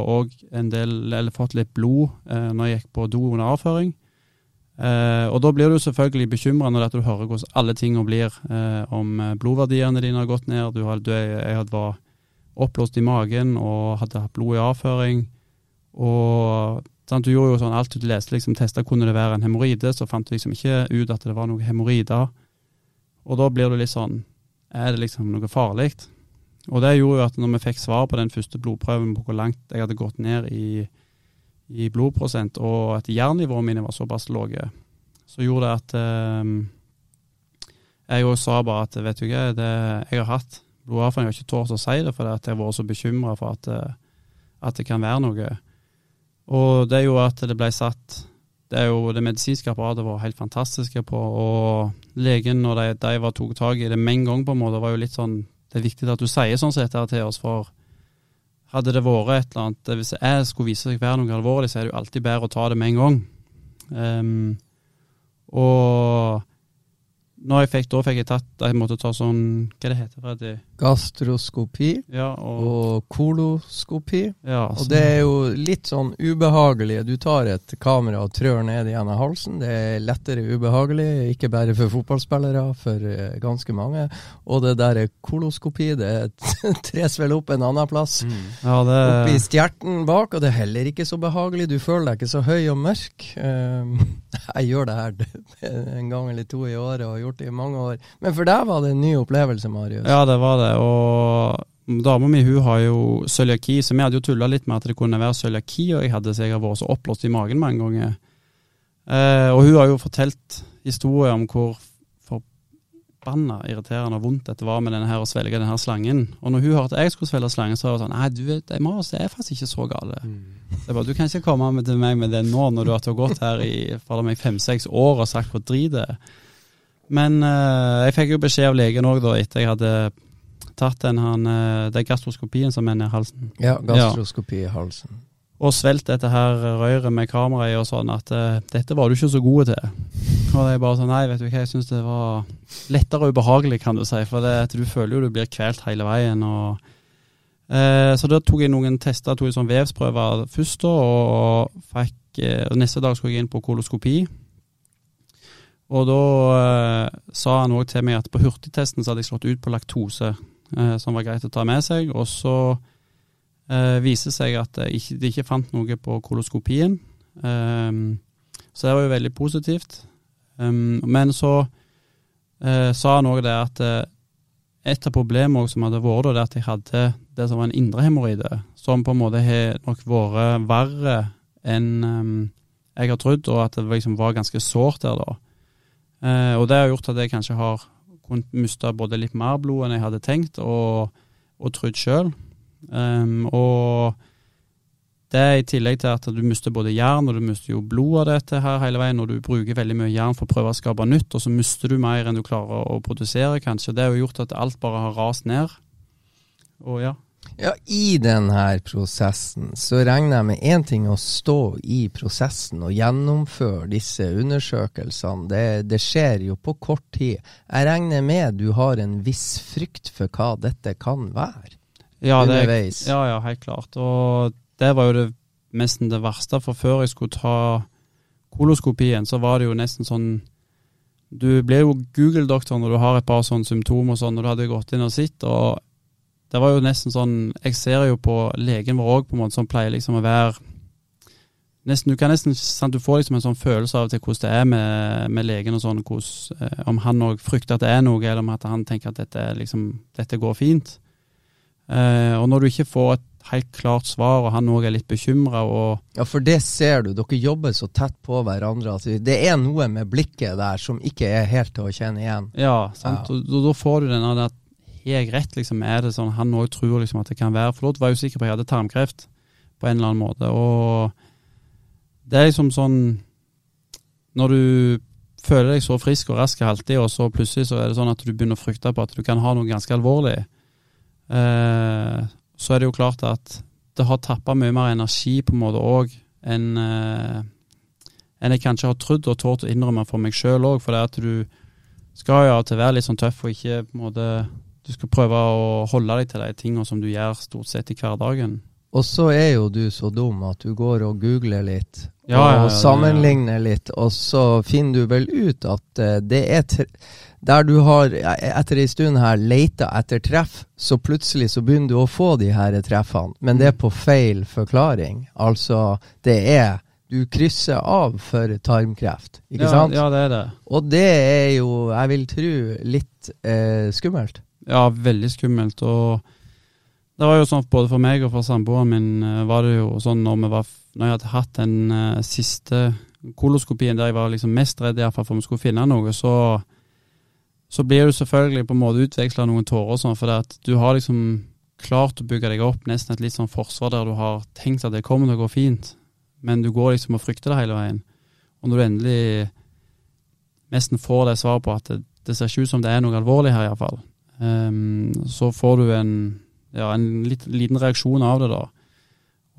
en del, eller fått litt blod eh, når jeg gikk på do under avføring. Eh, og da blir du selvfølgelig bekymra når du hører hvordan alle tingene blir, eh, om blodverdiene dine har gått ned, du du, jeg hadde var oppblåst i magen og hadde hatt blod i avføring. Og sant, du gjorde jo sånn alt du leste, liksom testa kunne det være en hemoroide, så fant du liksom ikke ut at det var noe hemoroider. Og da blir du litt sånn Er det liksom noe farlig? Og det gjorde jo at når vi fikk svar på den første blodprøven på hvor langt jeg hadde gått ned i, i blodprosent, og at jernnivåene mine var såpass lave, så gjorde det at eh, jeg òg sa bare at vet du hva, det, jeg har hatt blodavføring, jeg har ikke tort å si det fordi jeg har vært så bekymra for at, eh, at, det kan være noe. Og det gjorde at det ble satt det er jo det medisinske apparatet var helt fantastiske på, og legen, når de, de var tok tak i det med en gang, på en måte, var jo litt sånn det er viktig at du sier sånn sett her til oss, for hadde det vært et eller annet Hvis jeg skulle vise seg være noe alvorlig, så er det jo alltid bedre å ta det med en gang. Um, og når jeg fikk, da fikk jeg tatt Jeg måtte ta sånn Hva det heter det? Gastroskopi ja, og, og koloskopi. Ja, og det er jo litt sånn ubehagelig. Du tar et kamera og trør ned gjennom halsen. Det er lettere ubehagelig, ikke bare for fotballspillere, for uh, ganske mange. Og det der er koloskopi, det tres vel opp en annen plass. Mm. Ja, det... Oppi stjerten bak, og det er heller ikke så behagelig. Du føler deg ikke så høy og mørk. Um, jeg gjør det her en gang eller to i året og har gjort det i mange år. Men for deg var det en ny opplevelse, Marius? Ja, det var det det. Og dama mi hun har jo cøliaki, så vi hadde jo tulla litt med at det kunne være cøliaki og jeg hadde, så jeg har vært så oppblåst i magen mange ganger. Eh, og hun har jo fortalt historier om hvor forbanna irriterende og vondt dette var med denne her å svelge denne her slangen. Og når hun hørte jeg skulle svelge slangen, så var det sånn Nei, du vet, Marius, det er faktisk ikke så gale. Mm. Jeg bare, du kan ikke komme med til meg med det nå, når du har gått her i fem-seks år og sagt hvor drit det. Men eh, jeg fikk jo beskjed av legen òg, etter jeg hadde tatt den han, eh, det er gastroskopien som er nedi halsen. Ja, gastroskopi i halsen. Og svelget dette her røret med kamera i og sånn, at uh, dette var du ikke så gode til. Og det er bare sånn, nei, vet du hva, jeg syns det var lettere og ubehagelig, kan du si. For det, at du føler jo du blir kvelt hele veien. og uh, Så da tok jeg noen tester, tok jeg sånn vevsprøver først, da, og fikk Neste dag skulle jeg inn på koloskopi. Og da sa han òg til meg at på hurtigtesten så hadde jeg slått ut på laktose eh, som var greit å ta med seg. Og så eh, viser det seg at de ikke, de ikke fant noe på koloskopien. Um, så det var jo veldig positivt. Um, men så uh, sa han òg det at uh, et av problemene som hadde vært, det at jeg hadde det som var en indre hemoroide, som på en måte har nok vært verre enn um, jeg har trodd, og at det liksom var ganske sårt der da. Uh, og det har gjort at jeg kanskje har miste både litt mer blod enn jeg hadde tenkt, og, og trodd sjøl. Um, og det er i tillegg til at du mister både jern, og du mister jo blod av dette her hele veien, og du bruker veldig mye jern for å prøve å skape nytt, og så mister du mer enn du klarer å produsere, kanskje. Det har jo gjort at alt bare har rast ned. Og ja. Ja, I denne prosessen så regner jeg med én ting å stå i prosessen og gjennomføre disse undersøkelsene. Det, det, skjer jo på kort tid. Jeg regner med du har en viss frykt for hva dette kan være ja, underveis? Det, ja, ja, helt klart. Og det var jo det, nesten det verste. For før jeg skulle ta koloskopien, så var det jo nesten sånn Du blir jo Google-doktor når du har et par sånne symptomer og sånn, og du hadde gått inn og sett. og det var jo nesten sånn Jeg ser jo på legen vår òg, på en måte, som pleier liksom å være nesten, Du kan nesten, sant, du får liksom en sånn følelse av til hvordan det er med, med legen, og sånn, hvordan, eh, om han òg frykter at det er noe, eller om at han tenker at dette, liksom, dette går fint. Eh, og når du ikke får et helt klart svar, og han òg er litt bekymra. Ja, for det ser du. Dere jobber så tett på hverandre. Altså, det er noe med blikket der som ikke er helt til å kjenne igjen. Ja, sant. Ja. Og, da får du den at har jeg rett, liksom, er det sånn han òg tror liksom at det kan være. For da var jeg jo sikker på at jeg hadde tarmkreft på en eller annen måte. Og det er liksom sånn Når du føler deg så frisk og rask alltid, og så plutselig så er det sånn at du begynner å frykte på at du kan ha noe ganske alvorlig. Eh, så er det jo klart at det har tappa mye mer energi på en måte òg enn eh, enn jeg kanskje har trodd og tort å innrømme for meg sjøl òg. For det at du skal jo av og til være litt sånn tøff og ikke på en måte Du skal prøve å holde deg til de tingene som du gjør stort sett i hverdagen. Og så er jo du så dum at du går og googler litt ja, og ja, ja, sammenligner litt, og så finner du vel ut at uh, det er der du har etter ei stund her leita etter treff, så plutselig så begynner du å få de her treffene. Men det er på feil forklaring. Altså, det er Du krysser av for tarmkreft, ikke ja, sant? Ja, det er det. Og det er jo, jeg vil tro, litt eh, skummelt. Ja, veldig skummelt. Og det var jo sånn både for meg og for samboeren min eh, var det jo sånn når, var, når jeg hadde hatt den uh, siste koloskopien der jeg var liksom mest redd iallfall for vi skulle finne noe, så så blir du selvfølgelig på en måte utveksla noen tårer, og sånn, for at du har liksom klart å bygge deg opp nesten et litt sånn forsvar der du har tenkt at det kommer til å gå fint, men du går liksom og frykter det hele veien. Og når du endelig nesten får det svaret på at det, det ser ikke ut som det er noe alvorlig her, iallfall, så får du en, ja, en litt, liten reaksjon av det, da.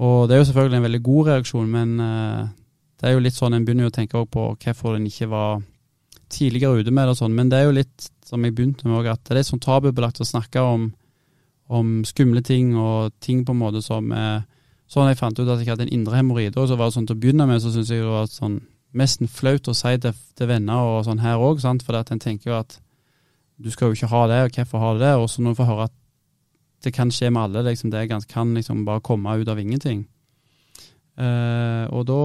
Og det er jo selvfølgelig en veldig god reaksjon, men uh, det er jo litt sånn en begynner jo å tenke på hvorfor den ikke var tidligere ute med det og sånn, men det er jo litt som jeg begynte med at det er litt sånn tabubelagt å snakke om, om, skumle ting og ting på en måte som er Sånn jeg fant ut at jeg hadde en indre hemoroide, og så var det sånn til å begynne med, så syns jeg det var sånn nesten flaut å si det til venner og sånn her òg, for at en tenker jo at du skal jo ikke ha det, og hvorfor har du det? Og så når du får høre at det kan skje med alle, liksom, det kan liksom bare komme ut av ingenting. Eh, og da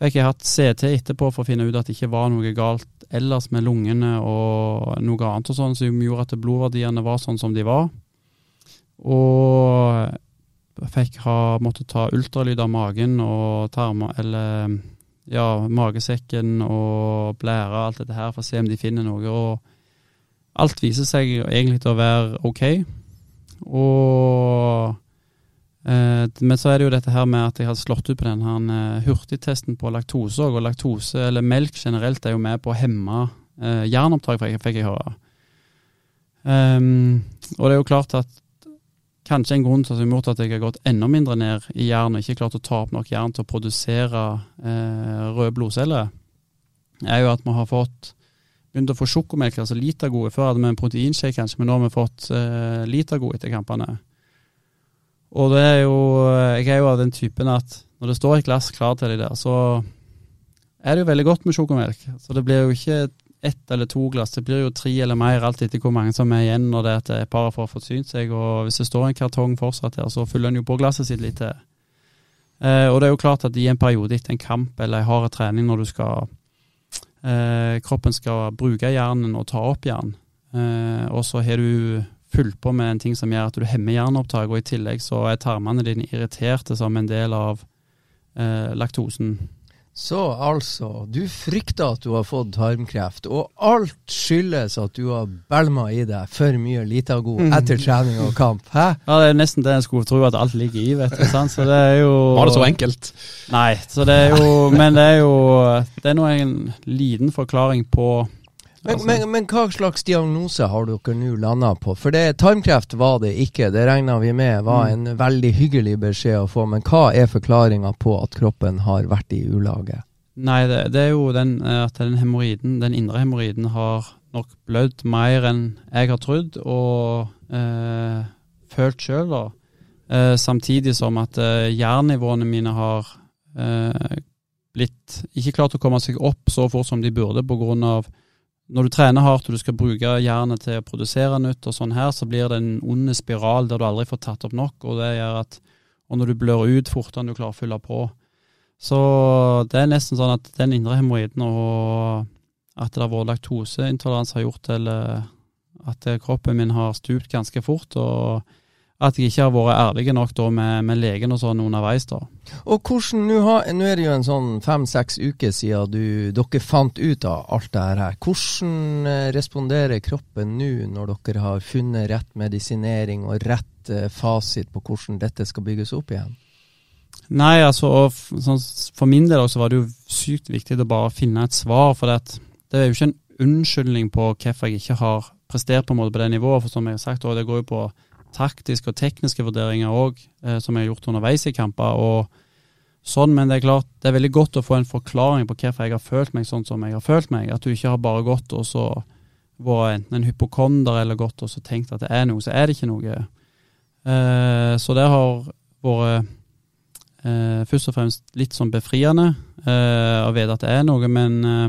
fikk jeg hatt CT etterpå for å finne ut at det ikke var noe galt ellers med lungene og noe annet og sånn, som gjorde at blodverdiene var sånn som de var. Og fikk ha måttet ta ultralyd av magen og tarmer, eller ja, magesekken og blæra, og alt dette her for å se om de finner noe. Og alt viser seg egentlig til å være OK. Og Eh, men så er det jo dette her med at jeg har slått ut på den her eh, hurtigtesten på laktose òg. Og laktose, eller melk generelt, er jo med på å hemme eh, jernopptak, fikk jeg høre. Um, og det er jo klart at kanskje en grunn til at, jeg gjort at jeg har gått enda mindre ned i jern og ikke klart å ta opp nok jern til å produsere eh, røde blodceller, er jo at vi har fått begynt å få sjokomelk, altså litergode. Før hadde vi en proteinshake kanskje, men nå har vi fått eh, litergode etter kampene. Og det er jo Jeg er jo av den typen at når det står et glass klart til deg der, så er det jo veldig godt med sjokomelk. Så det blir jo ikke ett eller to glass, det blir jo tre eller mer, alt etter hvor mange som er igjen når det er et par får forsynt seg. Og hvis det står en kartong fortsatt her, så fyller en jo på glasset sitt litt til. Eh, og det er jo klart at i en periode etter en kamp eller en hard trening når du skal eh, Kroppen skal bruke hjernen og ta opp jern, eh, og så har du fulgt på med en ting som gjør at du hemmer jernopptak, og i tillegg så er tarmene dine irriterte som en del av eh, laktosen. Så altså, du frykter at du har fått tarmkreft, og alt skyldes at du har bælma i deg for mye Litago god etter trening og kamp. Hæ? Ja, Det er nesten det en skulle tro at alt ligger i, vet du. sant? Så det er jo Var det så enkelt? Nei, så det er jo Men det er jo Det er nå en liten forklaring på Men, altså, men, men hva slags diagnose har dere nå landa på? For det, tarmkreft var det ikke, det regna vi med var Mm. en veldig hyggelig beskjed å få. Men hva er forklaringa på at kroppen har vært i ulage? Nei, det, det er jo den eh, at den hemoroiden, den indre hemoroiden har nok blødd mer enn jeg har trodd og eh, følt sjøl, da. Eh, samtidig som at eh, jernnivåene mine har eh, blitt Ikke klart å komme seg opp så fort som de burde på grunn av når du trener hardt og du skal bruke jernet til å produsere nytt, og sånn her, så blir det en ond spiral der du aldri får tatt opp nok. Og det gjør at og når du blør ut fortere enn du klarer å fylle på. Så det er nesten sånn at den indre hemoroiden og at det har vært laktoseintoleranse har gjort til eh, at kroppen min har stupt ganske fort, og at jeg ikke har vært ærlig nok da med, med legen og sånn underveis. da. Og hvordan, Nå er det jo en sånn fem-seks uker siden du, dere fant ut av alt det her. Hvordan eh, responderer kroppen nå, når dere har funnet rett medisinering og rett eh, fasit på hvordan dette skal bygges opp igjen? Nei, altså, sånn, for min del også var det jo sykt viktig å bare finne et svar, for det, det er jo ikke en unnskyldning på hvorfor jeg ikke har prestert på en måte på det nivået, for som jeg har sagt, det går jo på taktiske og tekniske vurderinger òg, eh, som jeg har gjort underveis i kamper. og sånn, Men det er klart, det er veldig godt å få en forklaring på hvorfor jeg har følt meg sånn som jeg har følt meg. At du ikke har bare gått og så vært enten en hypokonder eller gått og så tenkt at det er noe, så er det ikke noe. Eh, så det har vært eh, først og fremst litt sånn befriende eh, å vite at det er noe, men eh,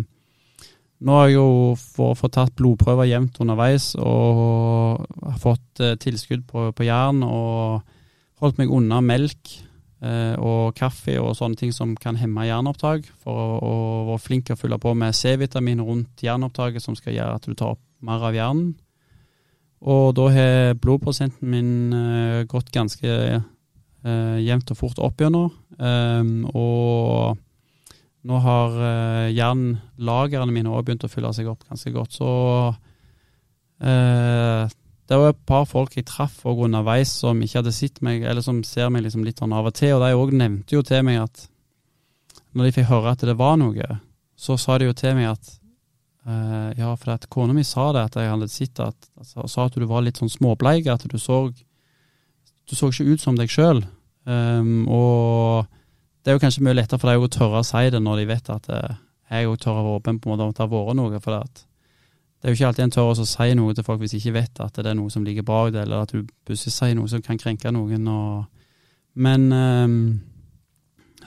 nå har jeg jo fått tatt blodprøver jevnt underveis og har fått eh, tilskudd på, på jern og holdt meg unna melk eh, og kaffe og sånne ting som kan hemme jernopptak, for å, å være flink til å fylle på med C-vitamin rundt jernopptaket som skal gjøre at du tar opp mer av hjernen. Og da har blodprosenten min eh, gått ganske eh, jevnt og fort opp gjennom. Um, og nå har eh, jernlagrene mine også begynt å fylle seg opp ganske godt. Så eh, det var et par folk jeg traff òg underveis som ikke hadde sett meg, eller som ser meg liksom litt sånn av og til. Og de òg nevnte jo til meg at når de fikk høre at det var noe, så sa de jo til meg at eh, ja, for at kona mi sa det, at jeg hadde sett at, altså, sa at du var litt sånn småbleik, at du så du så ikke ut som deg sjøl. Um, og det er jo kanskje mye lettere for deg å tørre å si det når de vet at eh, jeg òg tør å være åpen på en måte om det har vært noe. For det, at det er jo ikke alltid en tør å si noe til folk hvis de ikke vet at det er noe som ligger bak det, eller at du plutselig sier noe som kan krenke noen. Og, men um,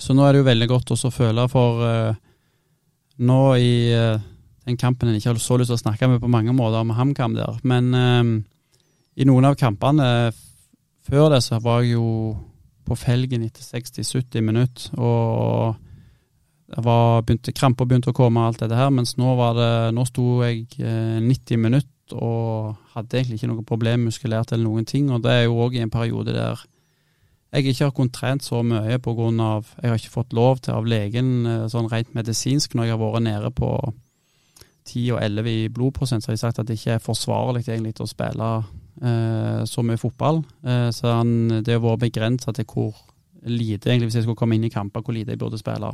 Så nå er det jo veldig godt også å føle for uh, nå i uh, den kampen en ikke har så lyst til å snakke med på mange måter, om HamKam der, men um, i noen av kampene før det så var jeg jo på felgen etter 60-70 minutter, og det var begynte, kramper begynte å komme og alt dette her, mens nå var det, nå sto jeg eh, 90 minutter og hadde egentlig ikke noe problem muskulært eller noen ting, og det er jo òg i en periode der jeg ikke har kunnet trent så mye av Jeg har ikke fått lov til av legen eh, sånn rent medisinsk når jeg har vært nede på 10 og 11 i blodprosent, så har de sagt at det ikke er forsvarlig egentlig å spille eh, så mye fotball. Eh, så han, det har vært begrensa til hvor lite, egentlig, hvis jeg skulle komme inn i kamper, hvor lite jeg burde spille.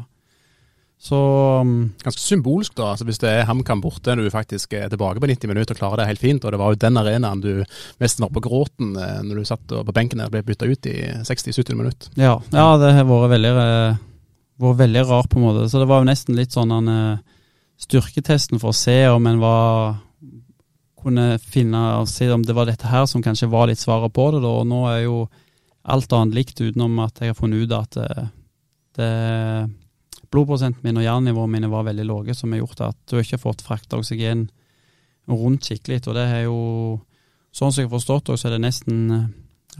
Så um, Ganske symbolsk, da. altså Hvis det er HamKam borte, når du faktisk er tilbake på 90 minutter og klarer det helt fint. Og det var jo den arenaen du mest var på gråten eh, når du satt på benken der og ble bytta ut i 60-70 minutter. ja, ja, det har vært veldig, eh, vært veldig rart, på en måte. Så det var jo nesten litt sånn han eh, styrketesten for å se om en var kunne finne og se om det var dette her som kanskje var litt svaret på det. Da. Og nå er jo alt annet likt, utenom at jeg har funnet ut at det, det blodprosenten min og jernnivåene mine var veldig lave, som har gjort at du ikke har fått frakta oksygen rundt skikkelig. Og det er jo, sånn som jeg har forstått det, så er det nesten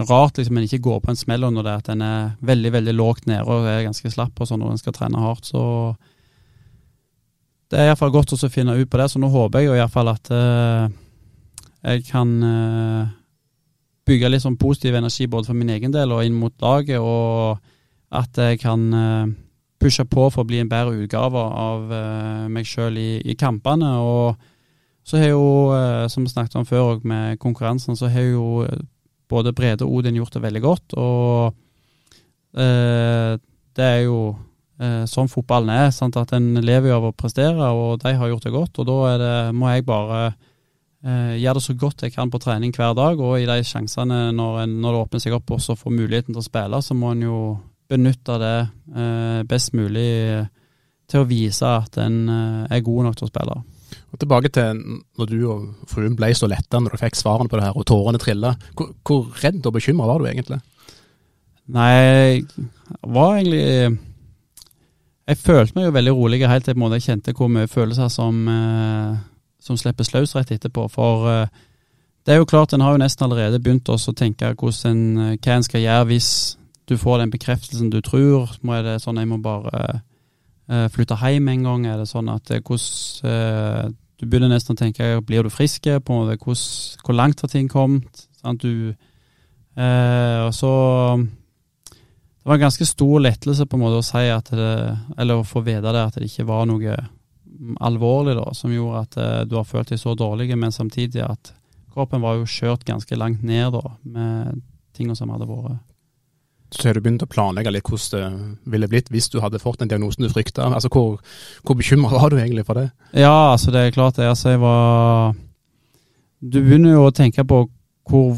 rart liksom en ikke går på en smell under det, at en er veldig veldig lågt nede og er ganske slapp og sånn når en skal trene hardt. Så det er iallfall godt å finne ut på det. Så nå håper jeg jo iallfall at uh, jeg kan uh, bygge litt sånn positiv energi både for min egen del og inn mot laget, og at jeg kan uh, pushe på for å bli en bedre utgave av meg sjøl i, i, kampene. og så har jo, som vi snakket om før med konkurransen, så har jo både Brede og Odin gjort det veldig godt. Og det er jo sånn fotballen er. Sant? At en lever jo av å prestere, og de har gjort det godt. Og da det, må jeg bare eh, gjør det så godt jeg kan på trening hver dag. Og i de sjansene når, en, når det åpner seg opp og så får muligheten til å spille, så må en jo benytte det eh, best mulig til å vise at en eh, er god nok til å spille. Og Tilbake til når du og fruen ble så letta når dere fikk svarene på det her, og tårene trilla. Hvor, hvor, redd og bekymra var du egentlig? Nei, jeg var egentlig Jeg følte meg jo veldig rolig helt til jeg kjente hvor mye følelser som, eh, som slippes løs rett etterpå. For eh, det er jo klart, en har jo nesten allerede begynt å tenke en, hva en skal gjøre hvis du får den bekreftelsen du tror. Må det sånn jeg må bare Uh, flytte hjem en gang? Er det sånn at hvordan Du begynner nesten å tenke blir du frisk? på en måte, hvordan, Hvor langt har ting kommet? Sant? Du, uh, og så Det var en ganske stor lettelse på en måte å si at det, eller å få vite det at det ikke var noe alvorlig da, som gjorde at du har følt deg så dårlig, men samtidig at kroppen var jo kjørt ganske langt ned da, med tingene som hadde vært så har du begynt å planlegge litt hvordan det ville blitt hvis du hadde fått den diagnosen du frykta. Altså, hvor, hvor bekymra var du egentlig for det? Ja, altså det er klart det. Altså, jeg var Du begynner jo å tenke på hvor,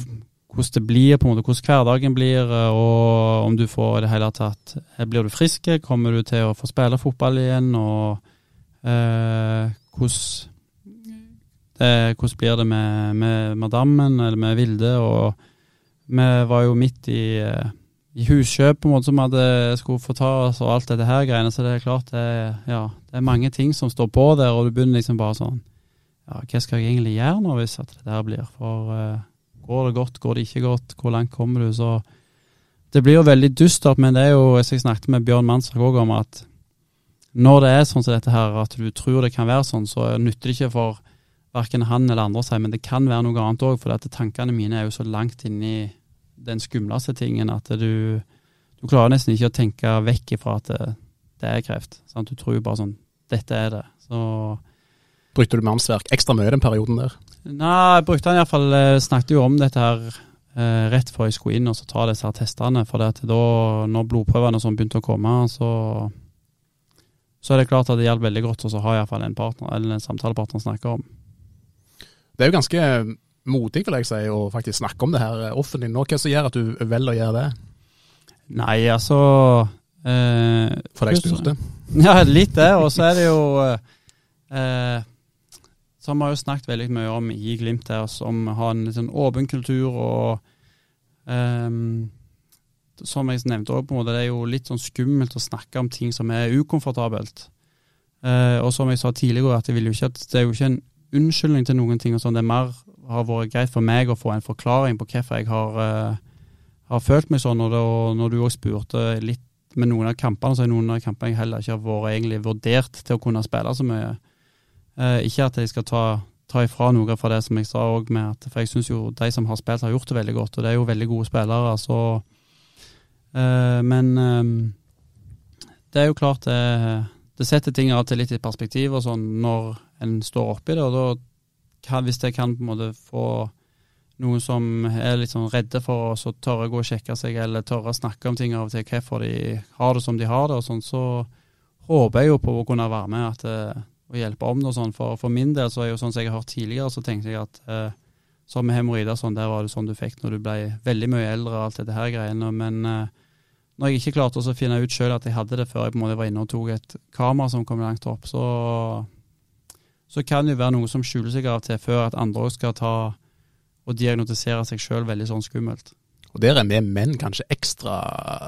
hvordan det blir, på en måte, hvordan hverdagen blir, og om du får i det hele tatt eh, Blir du frisk? Kommer du til å få spille fotball igjen? Og eh, hvordan, eh, hvordan blir det med, med madammen eller med Vilde? Og vi var jo midt i eh, i huskjøp på en måte som hadde skulle få ta oss og alt dette her greiene. Så det er klart det, ja, det er mange ting som står på der, og du begynner liksom bare sånn Ja, hva skal jeg egentlig gjøre nå hvis at det der blir? For uh, går det godt, går det ikke godt, hvor langt kommer du? Så det blir jo veldig dystert, men det er jo, som jeg snakket med Bjørn Mansvik òg om, at når det er sånn som dette her, at du tror det kan være sånn, så nytter det ikke for verken han eller andre å si, men det kan være noe annet òg, for tankene mine er jo så langt inni den skumleste tingen at du, du klarer nesten ikke å tenke vekk ifra at det, det er kreft. Sant? Du tror jo bare sånn Dette er det. Så Brukte du mannsverk ekstra mye den perioden der? Nei, jeg brukte han iallfall eh, Snakket jo om dette her eh, rett før jeg skulle inn og så ta disse her testene. For da, når blodprøvene sånn begynte å komme, så så er det klart at det hjelper veldig godt å ha iallfall en partner, eller en samtalepartner å snakke om. Det er jo ganske modig, vil jeg si, å faktisk snakke om det her eh, offentlig nå. Hva som gjør at du velger å gjøre det? Nei, altså eh, For deg spurte? Ja, litt det. Og så er det jo eh, Som vi har jo snakket veldig mye om i Glimt her, som har en sånn åpen kultur og eh, Som jeg nevnte òg, det er jo litt sånn skummelt å snakke om ting som er ukomfortabelt. Eh, og som jeg sa tidligere, at ikke det er jo ikke en unnskyldning til noen ting. og sånn, Det er mer har vært greit for meg å få en forklaring på hvorfor jeg har, eh, har følt meg sånn. Og det, når du òg spurte litt med noen av kampene, så er noen av kampene jeg heller ikke har vært egentlig vurdert til å kunne spille så mye. Eh, ikke at jeg skal ta, ta ifra noe fra det som jeg sa òg, for jeg syns jo de som har spilt, har gjort det veldig godt. Og det er jo veldig gode spillere, så Men um, det er jo klart det, det setter ting av til litt i perspektiv og sånn når en står oppi det. og da hvis jeg kan på en måte få noen som er litt sånn redde for å tørre å gå og sjekke seg, eller tørre å snakke om ting av og til, hvorfor de har det som de har det, og sånn, så håper jeg jo på å kunne være med at, uh, og hjelpe om det og sånn. For, for, min del så er det jo sånn som jeg har hørt tidligere, så tenkte jeg at uh, som med hemoroider sånn, der var det sånn du fikk når du ble veldig mye eldre og alt dette her greiene. Men uh, når jeg ikke klarte å finne ut sjøl at jeg hadde det før jeg på en måte var inne og tok et kamera som kom langt opp, så så kan det jo være noe som skjuler seg av og til før at andre skal ta og diagnotisere seg sjøl veldig sånn skummelt. Og Der er vi menn kanskje ekstra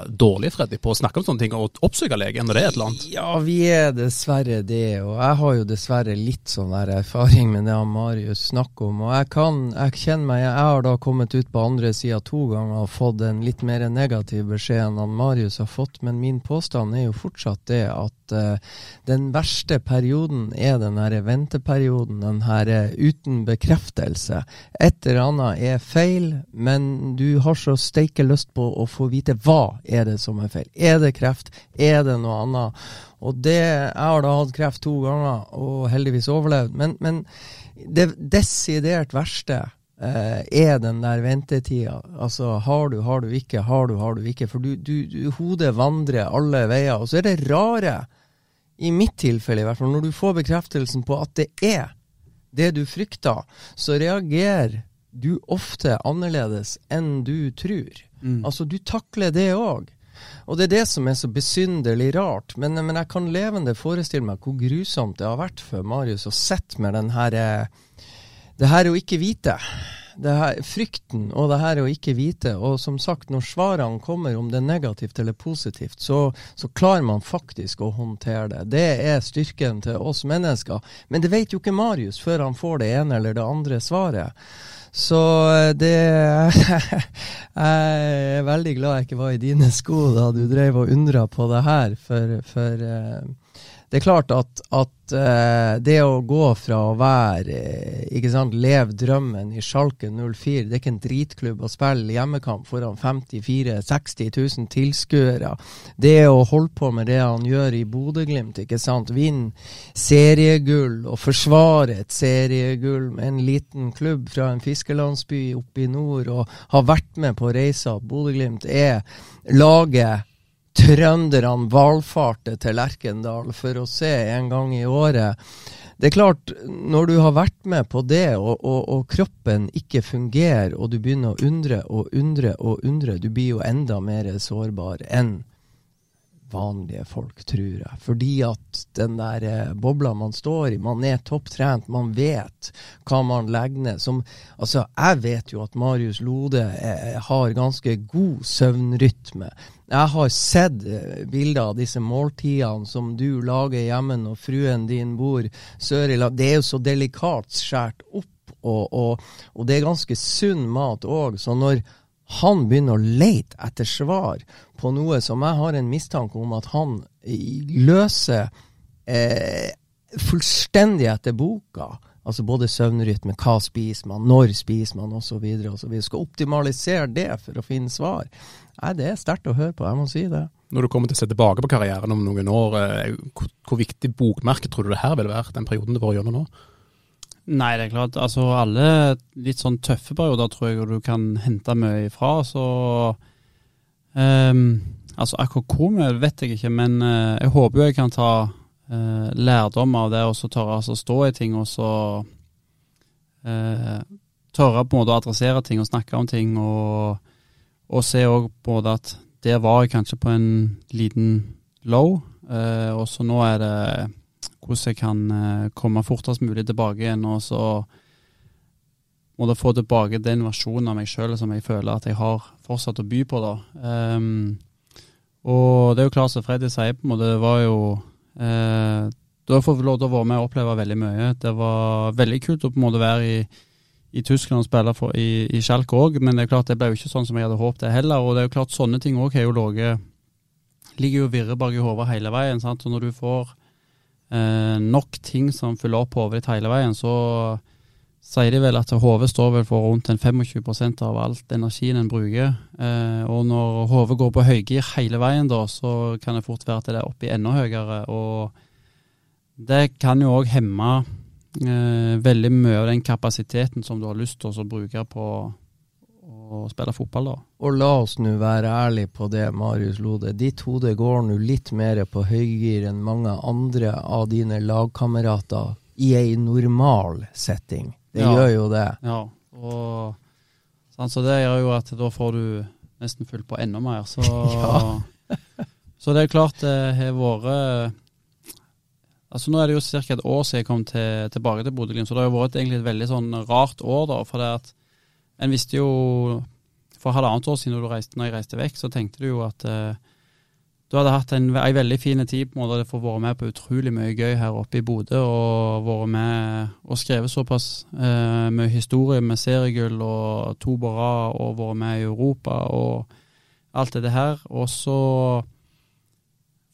dårlige Freddy, på å snakke om sånne ting og oppsøke legen når det er et eller annet. Ja, vi er dessverre det, og jeg har jo dessverre litt sånn erfaring med det han Marius snakker om. Og jeg kan, jeg kjenner meg, jeg har da kommet ut på andre sida to ganger og fått en litt mer negativ beskjed enn han Marius har fått, men min påstand er jo fortsatt det at uh, den verste perioden er den her venteperioden, den her uh, uten bekreftelse. Et eller annet er feil, men du har så steike lyst på å få vite hva er det som er feil. Er det kreft? Er det noe annet? Og det, Jeg har da hatt kreft to ganger og heldigvis overlevd. Men, men det desidert verste eh, er den der ventetida. Altså, har du, har du ikke, har du, har du ikke. For du, du, du, hodet vandrer alle veier. Og så er det rare, i mitt tilfelle i hvert fall, når du får bekreftelsen på at det er det du frykter, så reagerer du ofte annerledes enn du tror. Mm. Altså, du takler det òg. Og det er det som er så besynderlig rart. Men, men, jeg kan levende forestille meg hvor grusomt det har vært for Marius å sitte med den her eh, Det her å ikke vite. Det her, frykten og det her å ikke vite. Og som sagt, når svarene kommer, om det er negativt eller positivt, så, så klarer man faktisk å håndtere det. Det er styrken til oss mennesker. Men det vet jo ikke Marius før han får det ene eller det andre svaret. Så eh, det Jeg er veldig glad jeg ikke var i dine sko da du drev og undra på det her, for, for uh, det er klart at, at uh, det å gå fra å være uh, ikke sant, Lev drømmen i Schalke 04 Det er ikke en dritklubb å spille hjemmekamp foran 54 000-60 000 tilskuere. Det å holde på med det han gjør i Bodø-Glimt, ikke sant. Vinne seriegull og forsvare et seriegull med en liten klubb fra en fiskelandsby oppe i nord og ha vært med på reisa. Bodø-Glimt er laget trønderne valfarter til Lerkendal for å se en gang i året. Det er klart, når du har vært med på det, og, og, og, kroppen ikke fungerer, og du begynner å undre og undre og undre, du blir jo enda mer sårbar enn vanlige folk, tror jeg. Fordi at den der eh, bobla man står i, man er topptrent, man vet hva man legger ned. Som, altså, jeg vet jo at Marius Lode eh, har ganske god søvnrytme. Jeg har sett eh, bilder av disse måltidene som du lager hjemme når fruen din bor sør i land. Det er jo så delikat skåret opp, og, og, og, det er ganske sunn mat òg. Så når han begynner å lete etter svar på noe som jeg har en mistanke om at han løser eh, fullstendig etter boka, altså både søvnrytme, hva spiser man, når spiser man osv., osv. Skal optimalisere det for å finne svar. Nei, Det er sterkt å høre på, jeg må si det. Når du kommer til å se tilbake på karrieren om noen år, eh, hvor, hvor viktig bokmerke tror du det her vil være, den perioden du var gjennom nå? Nei, det er klart. Altså alle litt sånn tøffe perioder tror jeg du kan hente mye ifra. Så um, Altså akkurat hvor mye vet jeg ikke, men uh, jeg håper jo jeg kan ta uh, lærdom av det og så tørre altså, stå i ting og så uh, tørre på en måte å adressere ting og snakke om ting. Og, og se òg både at der var jeg kanskje på en liten low, og så nå er det hvordan jeg kan eh, komme fortest mulig tilbake igjen. Og så må da få tilbake den versjonen av meg sjøl som jeg føler at jeg har fortsatt å by på. da. Um, og det er jo klart som Freddy sier, på en måte, det var jo eh, Da har fått lov til å være med og oppleve veldig mye. Det var veldig kult å på en måte være i, i Tyskland og spille for, i, i Schalke òg, men det er klart det ble jo ikke sånn som jeg hadde håpet det heller. Og det er jo klart sånne ting òg har jo ligget Ligger jo virre bak i hodet hele veien. sant? Og når du får eh, nok ting som fyller opp hovedet hele veien, så sier de vel at HV står vel for rundt en 25% av alt energien en bruker. Eh, og når HV går på høygir hele veien, da, så kan det fort være at det er oppe i enda høyere. Og det kan jo òg hemme eh, veldig mye av den kapasiteten som du har lyst til å bruke på å spille fotball, da. Og la oss nå være ærlige på det, Marius Lode. Ditt hode går nå litt mer på høygir enn mange andre av dine lagkamerater i ei normal setting. Det ja. gjør jo det. Ja, og sånn, så det gjør jo at da får du nesten fullt på enda mer. Så, ja. så det er klart det har vært Altså Nå er det jo ca. et år siden jeg kom til, tilbake til Bodø-Glimt, så det har jo vært egentlig et veldig sånn rart år. da, for det at en visste jo for halvannet år siden når, reiste, når jeg reiste vekk, så tenkte du jo at eh, du hadde hatt en, en veldig fin tid på en måte for å være med på utrolig mye gøy her oppe i Bodø. Og vært med og skrevet såpass eh, mye historie med seriegull og to på rad, og vært med i Europa og alt det her. Og så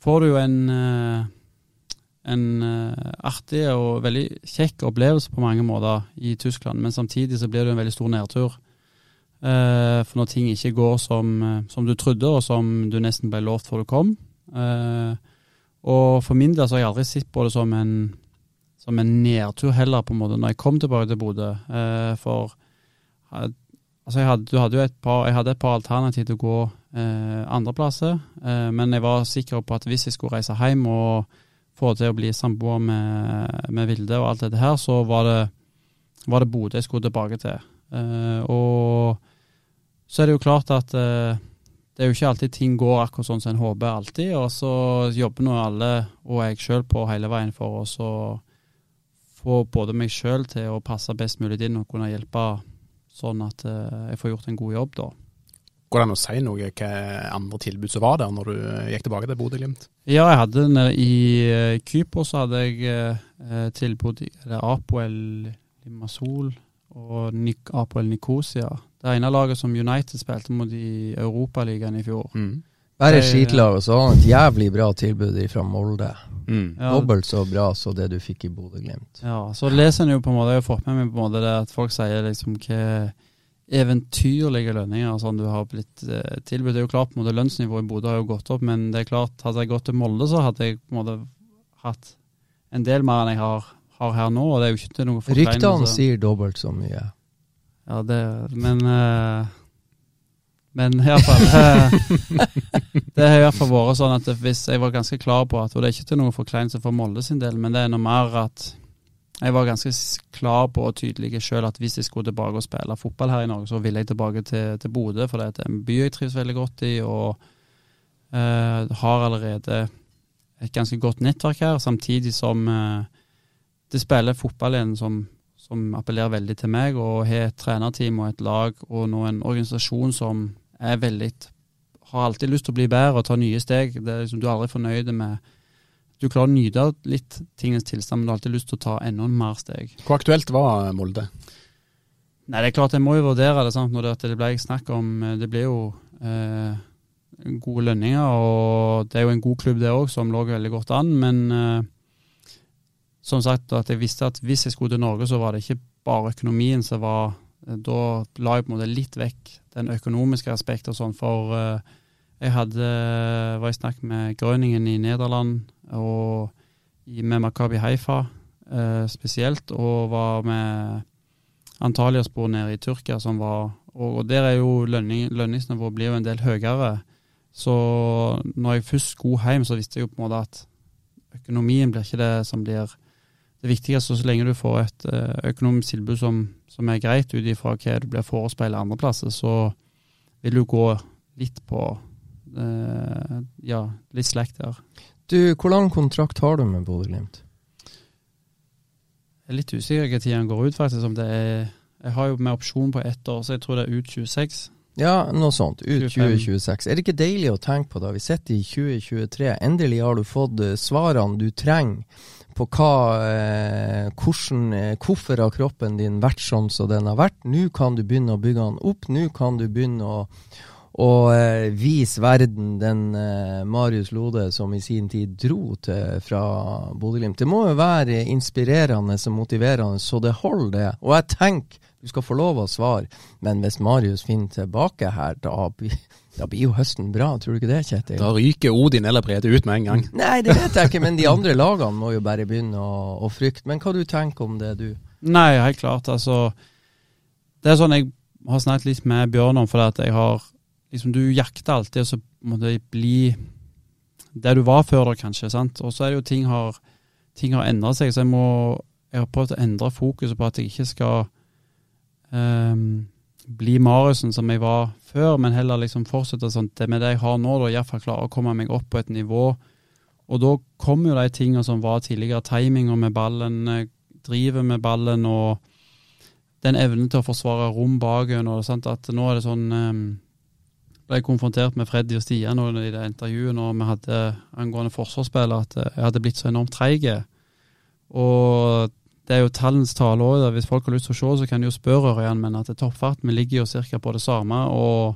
får du jo en eh, en uh, artig og veldig kjekk opplevelse på mange måter i Tyskland, men samtidig så blir det en veldig stor nedtur. Uh, for når ting ikke går som, uh, som, du trodde, og som du nesten ble lovt før du kom. og for min del så har jeg aldri sett på det som en, som en nedtur heller, på en måte, når jeg kom tilbake til Bodø. for altså jeg, hadde, hadde et par, jeg hadde et par alternativ til å gå andreplasser, men jeg var sikker på at hvis jeg skulle reise hjem og få til å bli samboer med, med, Vilde og alt dette her, så var det, var det Bodø jeg skulle tilbake til. Uh, og så er det jo klart at uh, det er jo ikke alltid ting går akkurat sånn som en håper alltid, og så jobber nå alle og jeg sjøl på hele veien for å få både meg sjøl til å passe best mulig inn og kunne hjelpe sånn at uh, jeg får gjort en god jobb, da. Går det an å si noe hva andre tilbud som var der når du gikk tilbake til Bodø-Glimt? Ja, jeg hadde nede i uh, Kypros så hadde jeg uh, tilbud i Apoel Limassol og Nik Apoel Nikosia. Det ene laget som United spilte mot i Europaligaen i fjor. Mm. Bare skitlaget, og så har han et jævlig bra tilbud fra Molde. Mm. Ja. Dobbelt så bra som det du fikk i Bodø-Glimt. Ja, så leser en jo på en måte, jeg har fått med meg på en måte det at folk sier liksom hva eventyrlige lønninger som du har blitt eh, tilbudt. Det er jo klart på en måte lønnsnivået i Bodø har jo gått opp, men det er klart, hadde jeg gått til Molde, så hadde jeg på en måte hatt en del mer enn jeg har, har her nå. og det er jo ikke noe Ryktene sier dobbelt så mye. Ja, det Men eh, men hvert fall Det har i hvert fall vært sånn at hvis jeg var ganske klar på at Og det er ikke til noe forkleinelse for Molde sin del, men det er noe mer at jeg var ganske klar på og tydelig sjøl at hvis jeg skulle tilbake og spille fotball her i Norge, så ville jeg tilbake til, til Bodø, for det er en by jeg trives veldig godt i, og eh, har allerede et ganske godt nettverk her, samtidig som eh, det spiller fotball igjen som, som, appellerer veldig til meg, og har et trenerteam og et lag og nå en organisasjon som er veldig har alltid lyst til å bli bedre og ta nye steg. Det er liksom, du er aldri fornøyd med du klarer å nyte litt tingenes tilstand, men du har alltid lyst til å ta enda mer steg. Hvor aktuelt var Molde? Nei, det er klart jeg må jo vurdere det. sant, når det, det ble snakk om eh, Det ble jo eh, gode lønninger, og det er jo en god klubb det òg, som lå veldig godt an. Men eh, som sagt, at jeg visste at hvis jeg skulle til Norge, så var det ikke bare økonomien som var eh, Da la jeg på en måte litt vekk den økonomiske aspektet og sånn, for eh, jeg hadde, var i snakk med Grøningen i Nederland og med Makabi Haifa eh, spesielt, og var med Antalyaspor nede i Tyrkia, som var Og, og der er jo lønning, lønningsnivået blir jo en del høyere. Så når jeg først skulle hjem, så visste jeg jo på en måte at økonomien blir ikke det som blir det viktigste. Så lenge du får et eh, økonomisk tilbud som, som er greit ut ifra hva du blir forespeilet andreplasser, så vil du gå litt på uh, ja, litt slekt der. Du, Hvor lang kontrakt har du med Bodø-Glimt? Jeg er litt usikker på når den går ut, faktisk. om det er, Jeg har jo med opsjon på ett år, så jeg tror det er ut 26. Ja, noe sånt. Ut 2026. Er det ikke deilig å tenke på da? Vi sitter i 2023. Endelig har du fått eh, svarene du trenger på hva, eh, hvordan, eh, hvorfor har kroppen din vært sånn som den har vært. Nå kan du begynne å bygge den opp. Nå kan du begynne å og eh, vise verden den eh, Marius Lode som i sin tid dro til fra Bodø-Glimt. Det må jo være inspirerende og motiverende så det holder, det. Og jeg tenker du skal få lov å svare, men hvis Marius finner tilbake her, da blir, da blir jo høsten bra, tror du ikke det, Kjetil? Da ryker Odin eller Brede ut med en gang. Nei, det vet jeg ikke, men de andre lagene må jo bare begynne å, å frykte. Men hva du tenker om det, du? Nei, helt klart. Altså, det er sånn jeg har snakket litt med Bjørn om, fordi at jeg har liksom Du jakter alltid, og så må det bli der du var før da, kanskje. sant? Og så er det jo ting har, ting har endret seg, så jeg må jeg har prøvd å endre fokuset på at jeg ikke skal um, bli Mariussen som jeg var før, men heller liksom fortsette sånn det med det jeg har nå, da iallfall klare å komme meg opp på et nivå. Og da kommer jo de tingene som var tidligere, timinga med ballen, drivet med ballen og den evnen til å forsvare rom bak en, sant, at nå er det sånn um, ble konfrontert med Freddy og Stian og i det intervjuet når vi hadde angående forsvarsspillet, at jeg hadde blitt så enormt treig. Og det er jo tallens tale òg. Hvis folk har lyst til å se, så kan de jo spørre Ørjan, men at toppfarten vi ligger jo ca. på det samme. og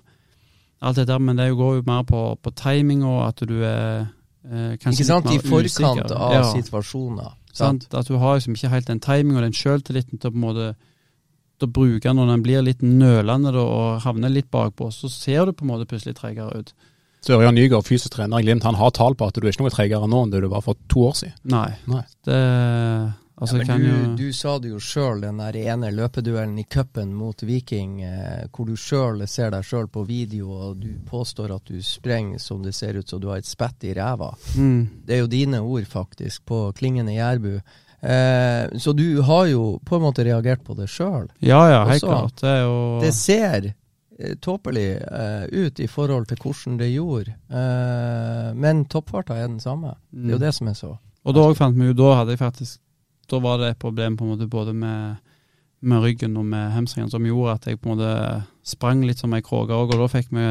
alt det der, Men det går jo mer på, på timing og at du er eh, Ikke sant, i forkant usikker. av Ja. situasjoner. Sant? At du har liksom ikke helt den timingen og den sjøltilliten til å på en måte å bruke når den blir litt nølende da, og havner litt bakpå, så ser du på en måte plutselig tregere ut. Så Ørjan Nygaard, fysisk trener i Glimt, han har tall på at du er ikke noe tregere nå enn det du var for to år siden. Nei. Nei. Det Altså, ja, kan men jo du, du sa det jo sjøl, den der ene løpeduellen i cupen mot Viking, eh, hvor du sjøl ser deg sjøl på video, og du påstår at du sprenger som det ser ut som du har et spett i ræva. mm, Det er jo dine ord, faktisk, på klingende jærbu. Eh, så du har jo på en måte reagert på det sjøl. Ja ja, helt klart. Det jo Det ser eh, tåpelig eh, ut i forhold til hvordan det gjorde, eh, men toppfarta er den samme. Det er jo Mm. det som er så. Og da fant vi jo, da hadde jeg faktisk Da var det et problem på en måte både med, med ryggen og med hamstringen som gjorde at jeg på en måte sprang litt som ei kråke òg, og da fikk vi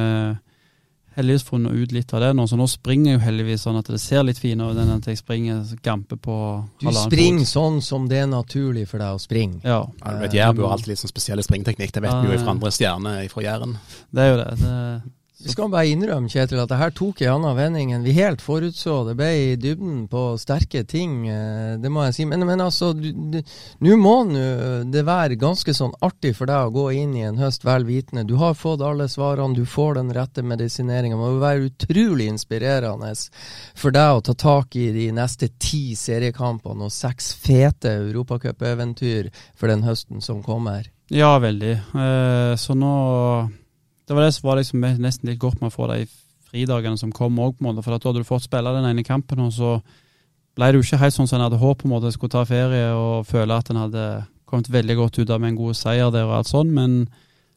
heldigvis funnet ut litt av det nå. Så nå springer jeg jo heldigvis sånn at det ser litt finere ut enn at jeg springer gampe på Du springer fot. sånn som det er naturlig for deg å springe. Ja, Ja, du vet, Jærbu har alltid litt sånn spesielle springteknikk. Det vet vi jo fra andre stjerner fra Jæren. det er jo det. det Vi skal bare innrømme, Kjetil, at det her tok en annen vending enn vi helt forutså. Det ble i dybden på sterke ting, eh, det må jeg si. Men, men altså, nå må nu, det være ganske sånn artig for deg å gå inn i en høst vel vitende. Du har fått alle svarene, du får den rette medisineringa. Det må være utrolig inspirerende for deg å ta tak i de neste ti seriekampene og seks fete europacupeventyr for den høsten som kommer. Ja, veldig. Eh, så nå Det var det som var liksom nesten litt godt med å få de fridagene som kom òg. For at da hadde du fått spille den ene kampen, og så ble det jo ikke helt sånn som en hadde håpet på en måte skulle ta ferie og føle at en hadde kommet veldig godt ut av med en god seier der og alt sånn. Men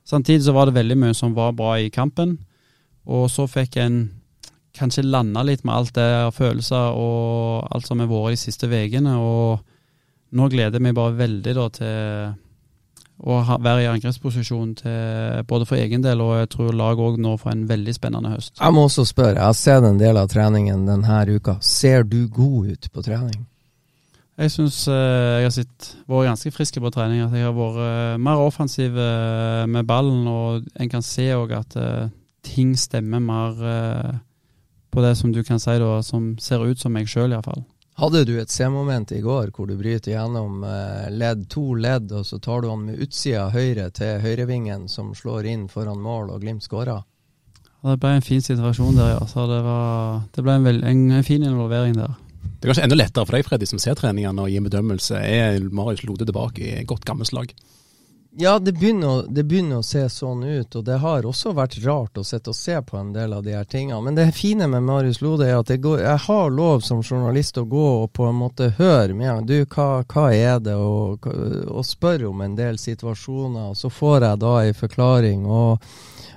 samtidig så var det veldig mye som var bra i kampen. Og så fikk en kanskje landa litt med alt det av følelser og alt som har vært de siste ukene. Og nå gleder jeg meg bare veldig da til å ha, være i angrepsposisjon til både for egen del og jeg tror laget òg nå får en veldig spennende høst. Jeg må også spørre, jeg har sett en del av treningen denne uka. Ser du god ut på trening? Jeg syns jeg har sett, vært ganske frisk på trening. At jeg har vært eh, mer offensiv eh, med ballen, og en kan se òg at eh, ting stemmer mer eh, på det som du kan si da, som ser ut som meg sjøl, iallfall. Hadde du et C-moment i går hvor du bryter gjennom eh, ledd, to ledd, og så tar du han med utsida høyre til høyrevingen som slår inn foran mål, og Glimt skårer? Det ble en fin situasjon der, ja. Så det, var, det ble en, veld, en, en fin involvering der. Det er kanskje enda lettere for deg, Freddy, som ser treningene og gir en bedømmelse. Er Marius Lode tilbake i godt gammelt lag? Ja, det begynner, å- det begynner å se sånn ut, og det har også vært rart å sitte og se på en del av de her tingene. Men det fine med Marius Lode er at går, jeg har lov som journalist å gå og på en måte høre med ham. Du, hva, hva er det? Og, og spørre om en del situasjoner. Og så får jeg da ei forklaring. og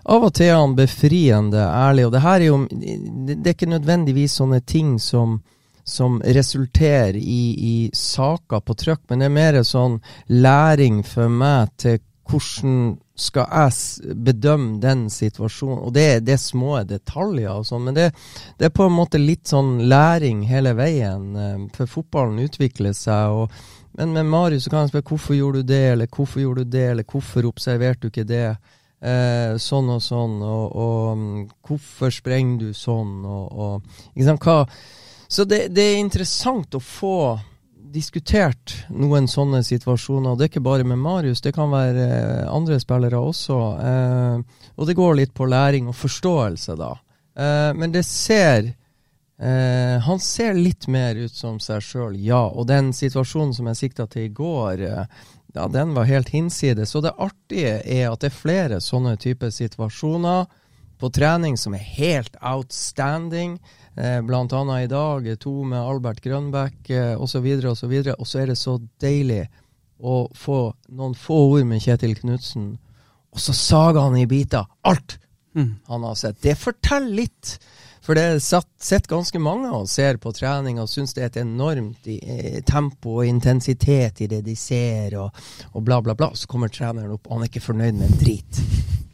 av og til er han befriende ærlig, og det her er jo Det, det er ikke nødvendigvis sånne ting som som resulterer i, i saker på trykk, men det er mer sånn læring for meg til hvordan skal jeg bedømme den situasjonen. Og det, det er små detaljer og sånn, men det, det er på en måte litt sånn læring hele veien. eh, For fotballen utvikler seg. og men med Marius kan jeg spørre hvorfor gjorde du det, eller hvorfor gjorde du det, eller hvorfor observerte du ikke det? Eh, sånn og sånn, og, og mm, hvorfor sprenger du sånn, og, og ikke sant, hva Så det, det er interessant å få diskutert noen sånne situasjoner. og Det er ikke bare med Marius, det kan være eh, andre spillere også. Eh, og det går litt på læring og forståelse, da. Eh, men det ser eh, Han ser litt mer ut som seg sjøl, ja. Og den situasjonen som jeg sikta til i går, eh, ja, den var helt hinsides. Og det artige er at det er flere sånne typer situasjoner på trening som er helt outstanding. Eh, blant annet i dag eh, to med Albert Grønbæk eh, osv. osv. Og så er det så deilig å få noen få ord med Kjetil Knutsen, og så sager han i biter alt Mm. han har sett. Det forteller litt. For det sitter ganske mange og ser på trening og syns det er et enormt tempo og intensitet i det de ser, og, og bla, bla, bla. Så kommer treneren opp, og han er ikke fornøyd med en drit.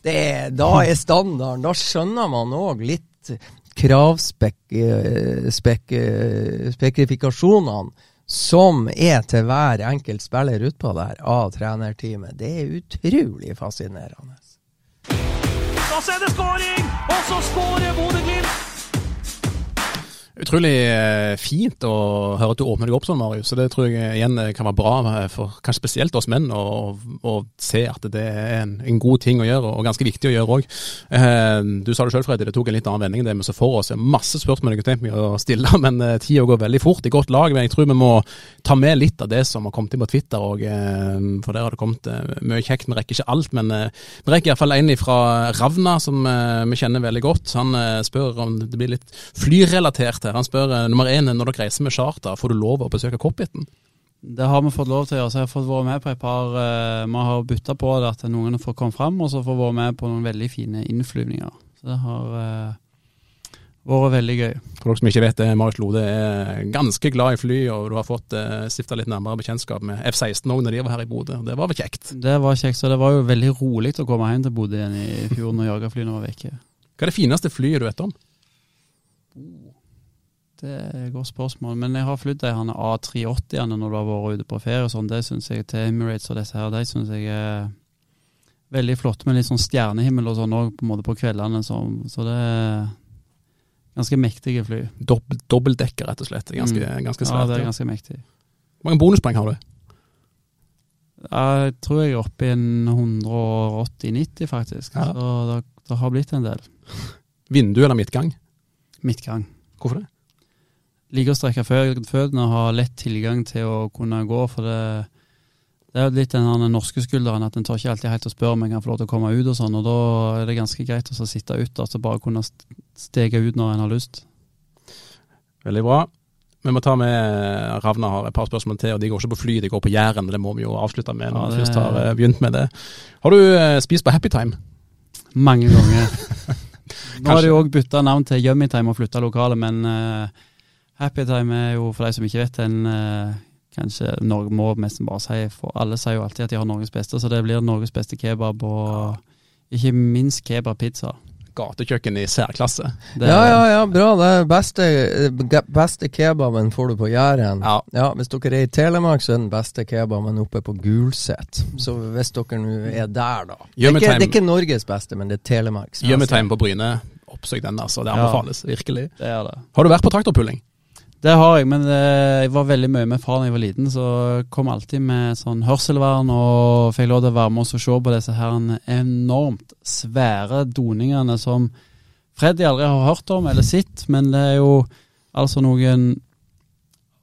Det da er standarden. Da skjønner man òg litt kravspesifikasjonene som er til hver enkelt spiller utpå der av trenerteamet. Det er utrolig fascinerende. Da ser det skåring, og så skårer Bodø-Glimt! Utrolig eh, fint å høre at du åpner deg opp sånn, Marius. Så det tror jeg igjen kan være bra for kanskje spesielt oss menn å, se at det er en, en, god ting å gjøre, og ganske viktig å gjøre òg. Eh, du sa det sjøl, Freddy, det tok en litt annen vending enn det vi så for oss. Masse spørsmål jeg kunne tenkt meg å stille, men eh, tida går veldig fort i godt lag. Men jeg tror vi må ta med litt av det som har kommet inn på Twitter òg, for der har det kommet mye kjekt. Vi rekker ikke alt, men vi rekker iallfall en fra Ravna, som vi kjenner veldig godt. Han spør om det blir litt flyrelatert her. Han spør eh, nummer én, når dere reiser med charter, får du lov å besøke cockpiten? Det har vi fått lov til å gjøre. så Jeg har fått være med på et par uh, Vi har bytta på det at noen får komme fram, og så får være med på noen veldig fine innflyvninger. Så det har uh, vært veldig gøy. For dere som ikke vet det, Marius Lode er ganske glad i fly, og du har fått uh, stifta litt nærmere bekjentskap med F-16 òg når de var her i Bodø. Det var vel kjekt? Det var kjekt, så det var jo veldig rolig å komme hjem til Bodø igjen i fjor når jagerflyene var vekke. Hva er det fineste flyet du vet om? Det er et godt spørsmål. Men jeg har flydd de A380-ene når du har vært ute på ferie og sånn. Det syns jeg til Emirates og disse her, de syns jeg er veldig flotte. Med litt sånn stjernehimmel og sånn òg på, en måte på kveldene. Så, så, det er ganske mektige fly. Dob Dobbeltdekker, rett og slett. Ganske, mm. ganske svært. Ja, det er ganske mektig. Hvor mange bonuspoeng har du? Jeg tror jeg er oppe i en 180-90, faktisk. Ja. Så det, det har blitt en del. Vindu eller midtgang? Midtgang. Hvorfor det? Liker å strekke føttene og ha lett tilgang til å kunne gå. For det, det er litt den norske skulderen at en tør ikke alltid helt å spørre om en kan få lov til å komme ut og sånn. Og da er det ganske greit å sitte ute og bare kunne stege ut når en har lyst. Veldig bra. Vi må ta med Ravna har et par spørsmål til, og de går ikke på fly, de går på Jæren. Det må vi jo avslutte med når ja, vi først har eh, begynt med det. Har du eh, spist på Happy Time? Mange ganger. Nå har de òg bytta navn til Yummy Time og flytta lokalet, men Happy Time er jo, for de som ikke vet, en uh, kanskje Norge må nesten bare si for Alle sier jo alltid at de har Norges beste, så det blir Norges beste kebab og ikke minst kebabpizza. Gatekjøkken i særklasse. Det, ja, ja, ja, bra. Det beste, beste kebaben får du på Jæren. Ja. ja. Hvis dere er i Telemark, så er den beste kebaben oppe på Gulset. Så hvis dere nå er der, da. Det er, ikke, det er, ikke, Norges beste, men det er Telemarks. Gjemmetegn på Bryne. Oppsøk den, altså. Det anbefales ja, virkelig. Det er det. Har du vært på traktorpulling? Det har jeg, men eh, jeg var veldig mye med far da jeg var liten, så kom alltid med sånn hørselvern og fikk lov til å være med oss og se på disse her enormt svære doningene som Freddy aldri har hørt om eller sett, men det er jo altså noen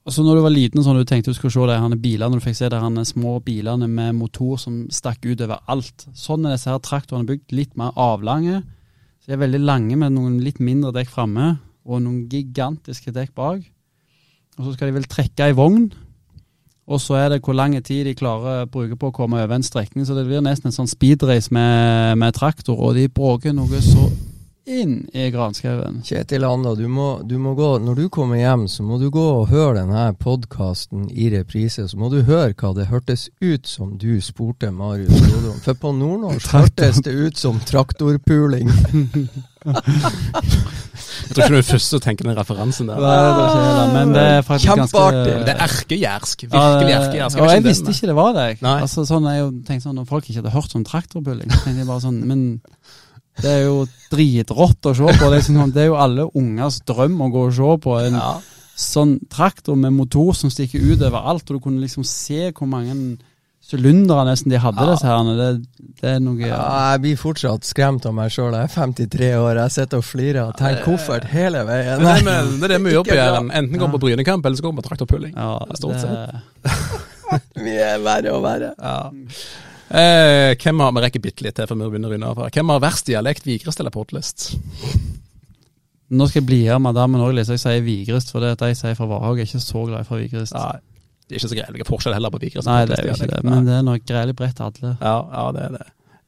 Altså Når du var liten sånn du tenkte du skulle se de her bilene, du fikk se de her små bilene med motor som stakk ut over alt. Sånn er disse her traktorene bygd. Litt mer avlange. Så de er veldig lange med noen litt mindre dekk framme og noen gigantiske dekk bak. Og så skal de vel trekke ei vogn. Og så er det hvor lang tid de klarer å bruke på å komme over en strekning. Så det blir nesten en sånn speedrace med, med traktor, og de bråker noe så inn i granskauen. Kjetil Anda, du må, du må, gå, når du kommer hjem, så må du gå og høre denne podkasten i reprise. Så må du høre hva det hørtes ut som du spurte Marius Lodom. For på nordnorsk hørtes det ut som traktorpuling. Jeg tror ikke du er først til å tenke den referansen der. Nei, det er ikke det, men det er faktisk Kjempeartig! Det er erkejærsk. Virkelig erkejærsk. Og jeg visste ikke det var det. Altså, sånn, jeg tenkte sånn, Når folk ikke hadde hørt om traktorpulling, tenkte jeg bare sånn Men det er jo dritrått å se på. Det er, sånn, det er jo alle ungers drøm å gå og se på. En ja. sånn traktor med motor som stikker ut overalt, og du kunne liksom se hvor mange sylindere nesten de hadde, ja. disse herrene. Det, det, er noe ja. Jeg blir fortsatt skremt av meg sjøl. Jeg er 53 år, jeg sitter og flirer og tenker koffert hele veien. Det er det, det, er det vi gjør på Jæren. Enten går på Brynekamp, eller så går vi på traktorpulling. Ja, Stort sett. Mye verre og verre. Ja. Eh, hvem har, Vi rekker bitte litt til før vi begynner å runde av. Hvem har verst dialekt, Vigrest eller Portlist? Nå skal jeg bli her med damen òg, så jeg sier Vigrest, for det at de sier fra Varhaug er ikke så glad fra Vigrest. Nei, det er ikke så greielig forskjell heller på Vigrest. Nei, det er jo ikke det, men det er noe greielig bredt alle. Ja, ja, det er det.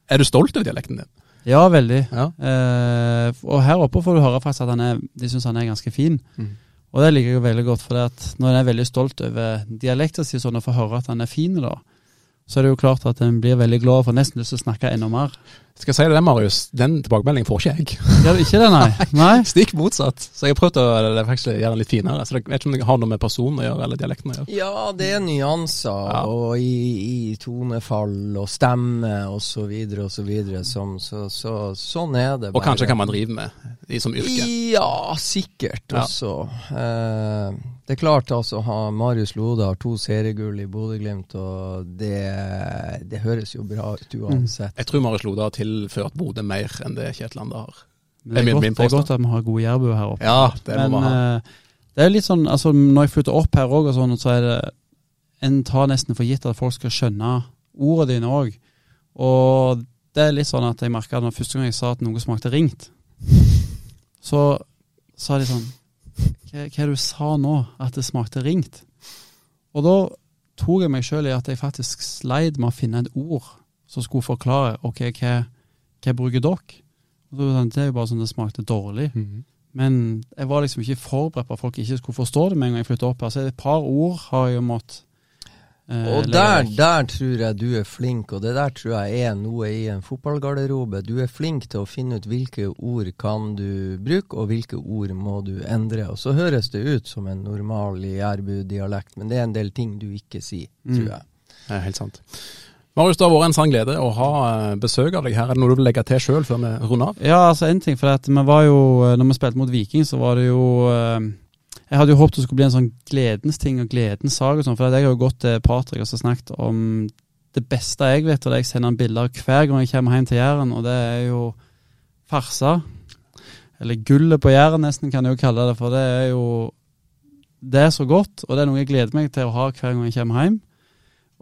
Er du stolt over dialekten din? Ja, veldig. Ja. Eh, og her oppe får du høre faktisk at han er, de syns han er ganske fin. Mm. Og det liker jeg veldig godt, for når en er veldig stolt over dialekten sin, sånn å få høre at han er fin, da, så er det jo klart at en blir veldig glad og får nesten lyst til å snakke enda mer. Skal jeg si det, Marius, den tilbakemeldingen får ikke jeg. Gjør ikke det, nei? nei? Stikk motsatt. Så jeg har prøvd å faktisk gjøre den litt finere. Så jeg vet ikke om det har noe med personen å gjøre, eller dialekten å gjøre. Ja, det er nyanser, Ja. og i, i tonefall og stemme og så videre og så videre. Som, så, så, sånn er det bare. Og kanskje kan man drive med i som yrke. Ja, sikkert Ja. også. Eh, det er klart, altså, ha, Marius Lode har to seriegull i Bodø-Glimt, og det, det høres jo bra ut uansett. Jeg tror Marius Lode har tilført Bodø mer enn det Kjetil Lande har. Men det, er godt, min det er godt at vi har gode jærbuer her oppe. Ja, det må Men vi ha. eh, det er litt sånn, altså når jeg flytter opp her òg, sånn, så er det En tar nesten for gitt at folk skal skjønne ordene dine òg. Og det er litt sånn at jeg merka når første gang jeg sa at noe smakte ringt, så sa de sånn Hva, hva du sa nå? At det smakte ringt? Og da tok jeg meg sjøl i at jeg faktisk sleit med å finne et ord som skulle forklare ok, hva, hva bruker dere? Det er jo bare sånn det smakte dårlig. Mhm. Men jeg var liksom ikke forberedt på at folk ikke skulle forstå det med en gang jeg flyttet opp her. Så et par ord har jeg jo måttet eh, Og der, der tror jeg du er flink, og det der tror jeg er noe i en fotballgarderobe. Du er flink til å finne ut hvilke ord kan du bruke, og hvilke ord må du endre. Og så høres det ut som en normal jærbu-dialekt, men det er en del ting du ikke sier, Mm. tror jeg. Det er helt sant. Marius, det har vært en sann glede å ha eh, besøk av deg her. Er det noe du vil legge til sjøl før vi runder av? Ja, altså en ting, for at vi var jo, eh, når vi spilte mot Viking, så var det jo eh, Jeg hadde jo håpet det skulle bli en sånn gledens ting og gledens sak og sånn, for jeg har jo gått til Patrick og så snakket om det beste jeg vet, og det jeg sender han bilder hver gang jeg kommer hjem til Jæren, og det er jo farsa. Eller gullet på Jæren, nesten, kan jeg jo kalle det, for det er jo Det er så godt, og det er noe jeg gleder meg til å ha hver gang jeg kommer hjem.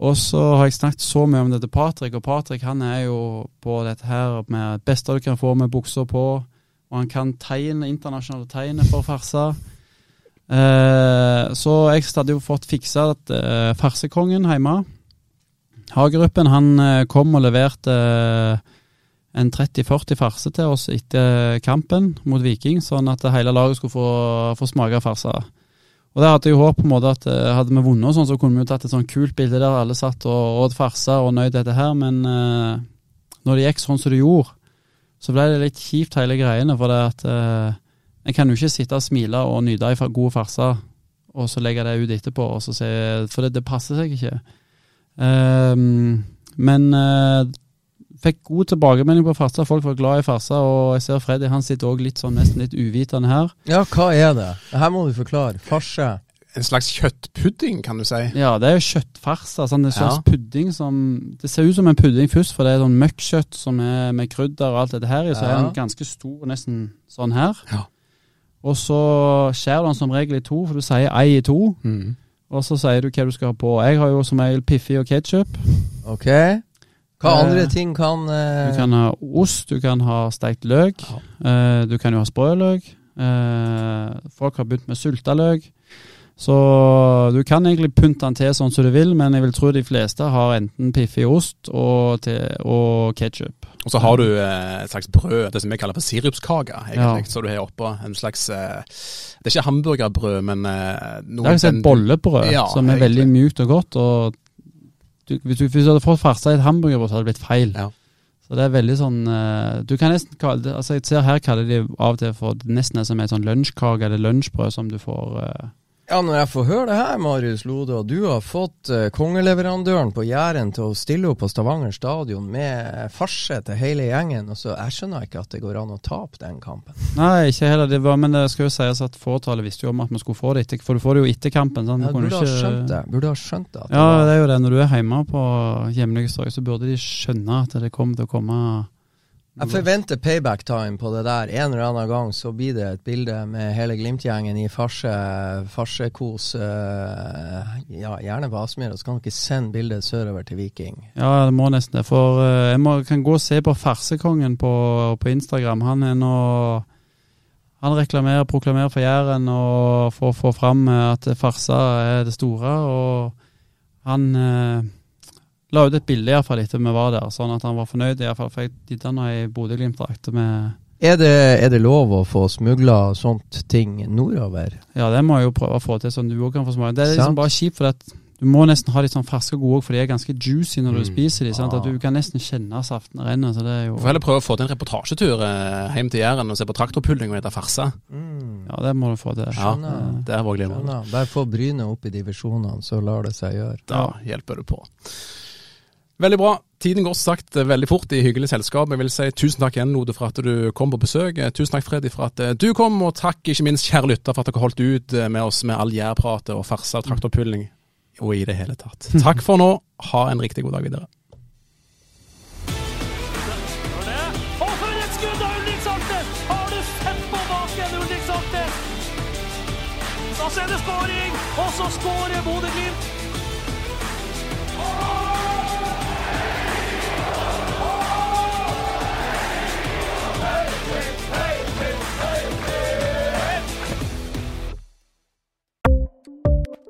Og så har jeg snakket så mye om det til Patrick, og Patrick han er jo på dette her med det beste du kan få med bukser på, og han kan tegne, internasjonale tegn for farser. Eh, så jeg hadde jo fått fiksa eh, farsekongen hjemme. Hageruppen han eh, kom og leverte eh, en 30-40 farse til oss etter kampen mot Viking, sånn at hele laget skulle få, få smake farsa. Og det hadde jeg håpet på en måte at eh, hadde vi vunnet, og sånn, så kunne vi jo tatt et sånn kult bilde der alle satt og åt farsa og nøyd dette her, men eh, når det gikk sånn som det gjorde, så ble det litt kjipt hele greiene. For det at eh, en kan jo ikke sitte og smile og nyte ei god farse, og så legge det ut etterpå, og så se, for det, det passer seg ikke. Ehm, men eh, fikk god tilbakemelding på farsa, folk var glad i farsa, og jeg ser Freddy han sitter også litt sånn nesten litt uvitende her. Ja, hva er det? Her må du forklare. Farse. En slags kjøttpudding, kan du si. Ja, det er jo kjøttfarse. Altså det er slags Ja. pudding som Det ser ut som en pudding først, for det er sånn møkkkjøtt som er med krydder og alt dette her i, så er den ganske stor, nesten sånn her. Ja. Og så skjærer du den som regel i to, for du sier ei i to, Mm. og så sier du hva du skal ha på. Jeg har jo som regel Piffi og ketsjup. Ok. Hva Eh, andre ting kan eh, Du kan ha ost, du kan ha steikt løk, eh, du kan jo ha sprøløk. Eh, folk har begynt med sulta løk. Så du kan egentlig pynte den til sånn som du vil, men jeg vil tro de fleste har enten Piffi ost og, te og ketsjup. Og så har du eh, et slags brød, det som vi kaller for sirupskake, egentlig. Ja. Så du har oppå en slags eh, Det er ikke hamburgerbrød, men noe Det er et bollebrød Ja, som er egentlig. veldig mjukt og godt. og du, hvis, du, hvis du hadde fått farsa i et hamburgerbrød, så hadde det blitt feil. Ja. Så det er veldig sånn eh, Du kan nesten kalle det altså Jeg ser her kaller de av og til for det nesten er som et sånn lunsjkake eller lunsjbrød som du får eh, Ja, når jeg får høre det her, Marius Lode, og du har fått uh, kongeleverandøren på Jæren til å stille opp på Stavanger stadion med farse til hele gjengen, og så jeg skjønner ikke at det går an å tape den kampen. Nei, ikke heller. Det var, men det skal jo sies at fåtallet visste jo om at vi skulle få det etter, for du får det jo etter kampen. Sant? Ja, burde ha ikke- skjønt det. Burde ha skjønt det. at det Ja, var- det er jo det. Når du er hjemme på hjemlige strøk, så burde de skjønne at det kom til å komme Jeg forventer payback time på det der. En eller annen gang så blir det et bilde med hele Glimt-gjengen i farse, farsekos. eh, ja, gjerne på Aspmyra, så kan dere sende bildet sørover til Viking. Ja, det må nesten det. For eh, jeg må, kan gå og se på Farsekongen på, på Instagram. Han er nå Han reklamerer, proklamerer for Jæren og for å få fram eh, at farsa er det store. Og han la ut et bilde i hvert fall etter vi var der, sånn at han var fornøyd. i fall, For jeg didde han i Bodø-Glimt-drakt med Er det, er det lov å få smugla sånt ting nordover? Ja, det må jeg jo prøve å få til, sånn du òg kan få smake. Det er liksom bare kjipt, for at du må nesten ha de sånn ferske og gode òg, for de er ganske juicy når du Mm. spiser de, sant? Ah. At du kan nesten kjenne saften renne. Så det er jo Du får heller prøve å få til en reportasjetur eh, hjem til Jæren og se på traktorpulling og spise farse. Ja, det må du få til. Ja, det er. Skjønner. Bare få Bryne opp i divisjonene, så lar det seg gjøre. Da hjelper du på. Veldig bra. Tiden går sagt veldig fort i hyggelig selskap. Jeg vil si tusen takk igjen, Lode, for at du kom på besøk. Eh, Tusen takk, Freddy, for at eh, du kom, og takk ikke minst, kjære lytter, for at dere holdt ut eh, med oss med all jærpratet og farse og traktorpulling, og i det hele tatt. Takk for nå. Ha en riktig god dag videre. Saltnes? Da det skåring, og så skårer Bodø-Glimt.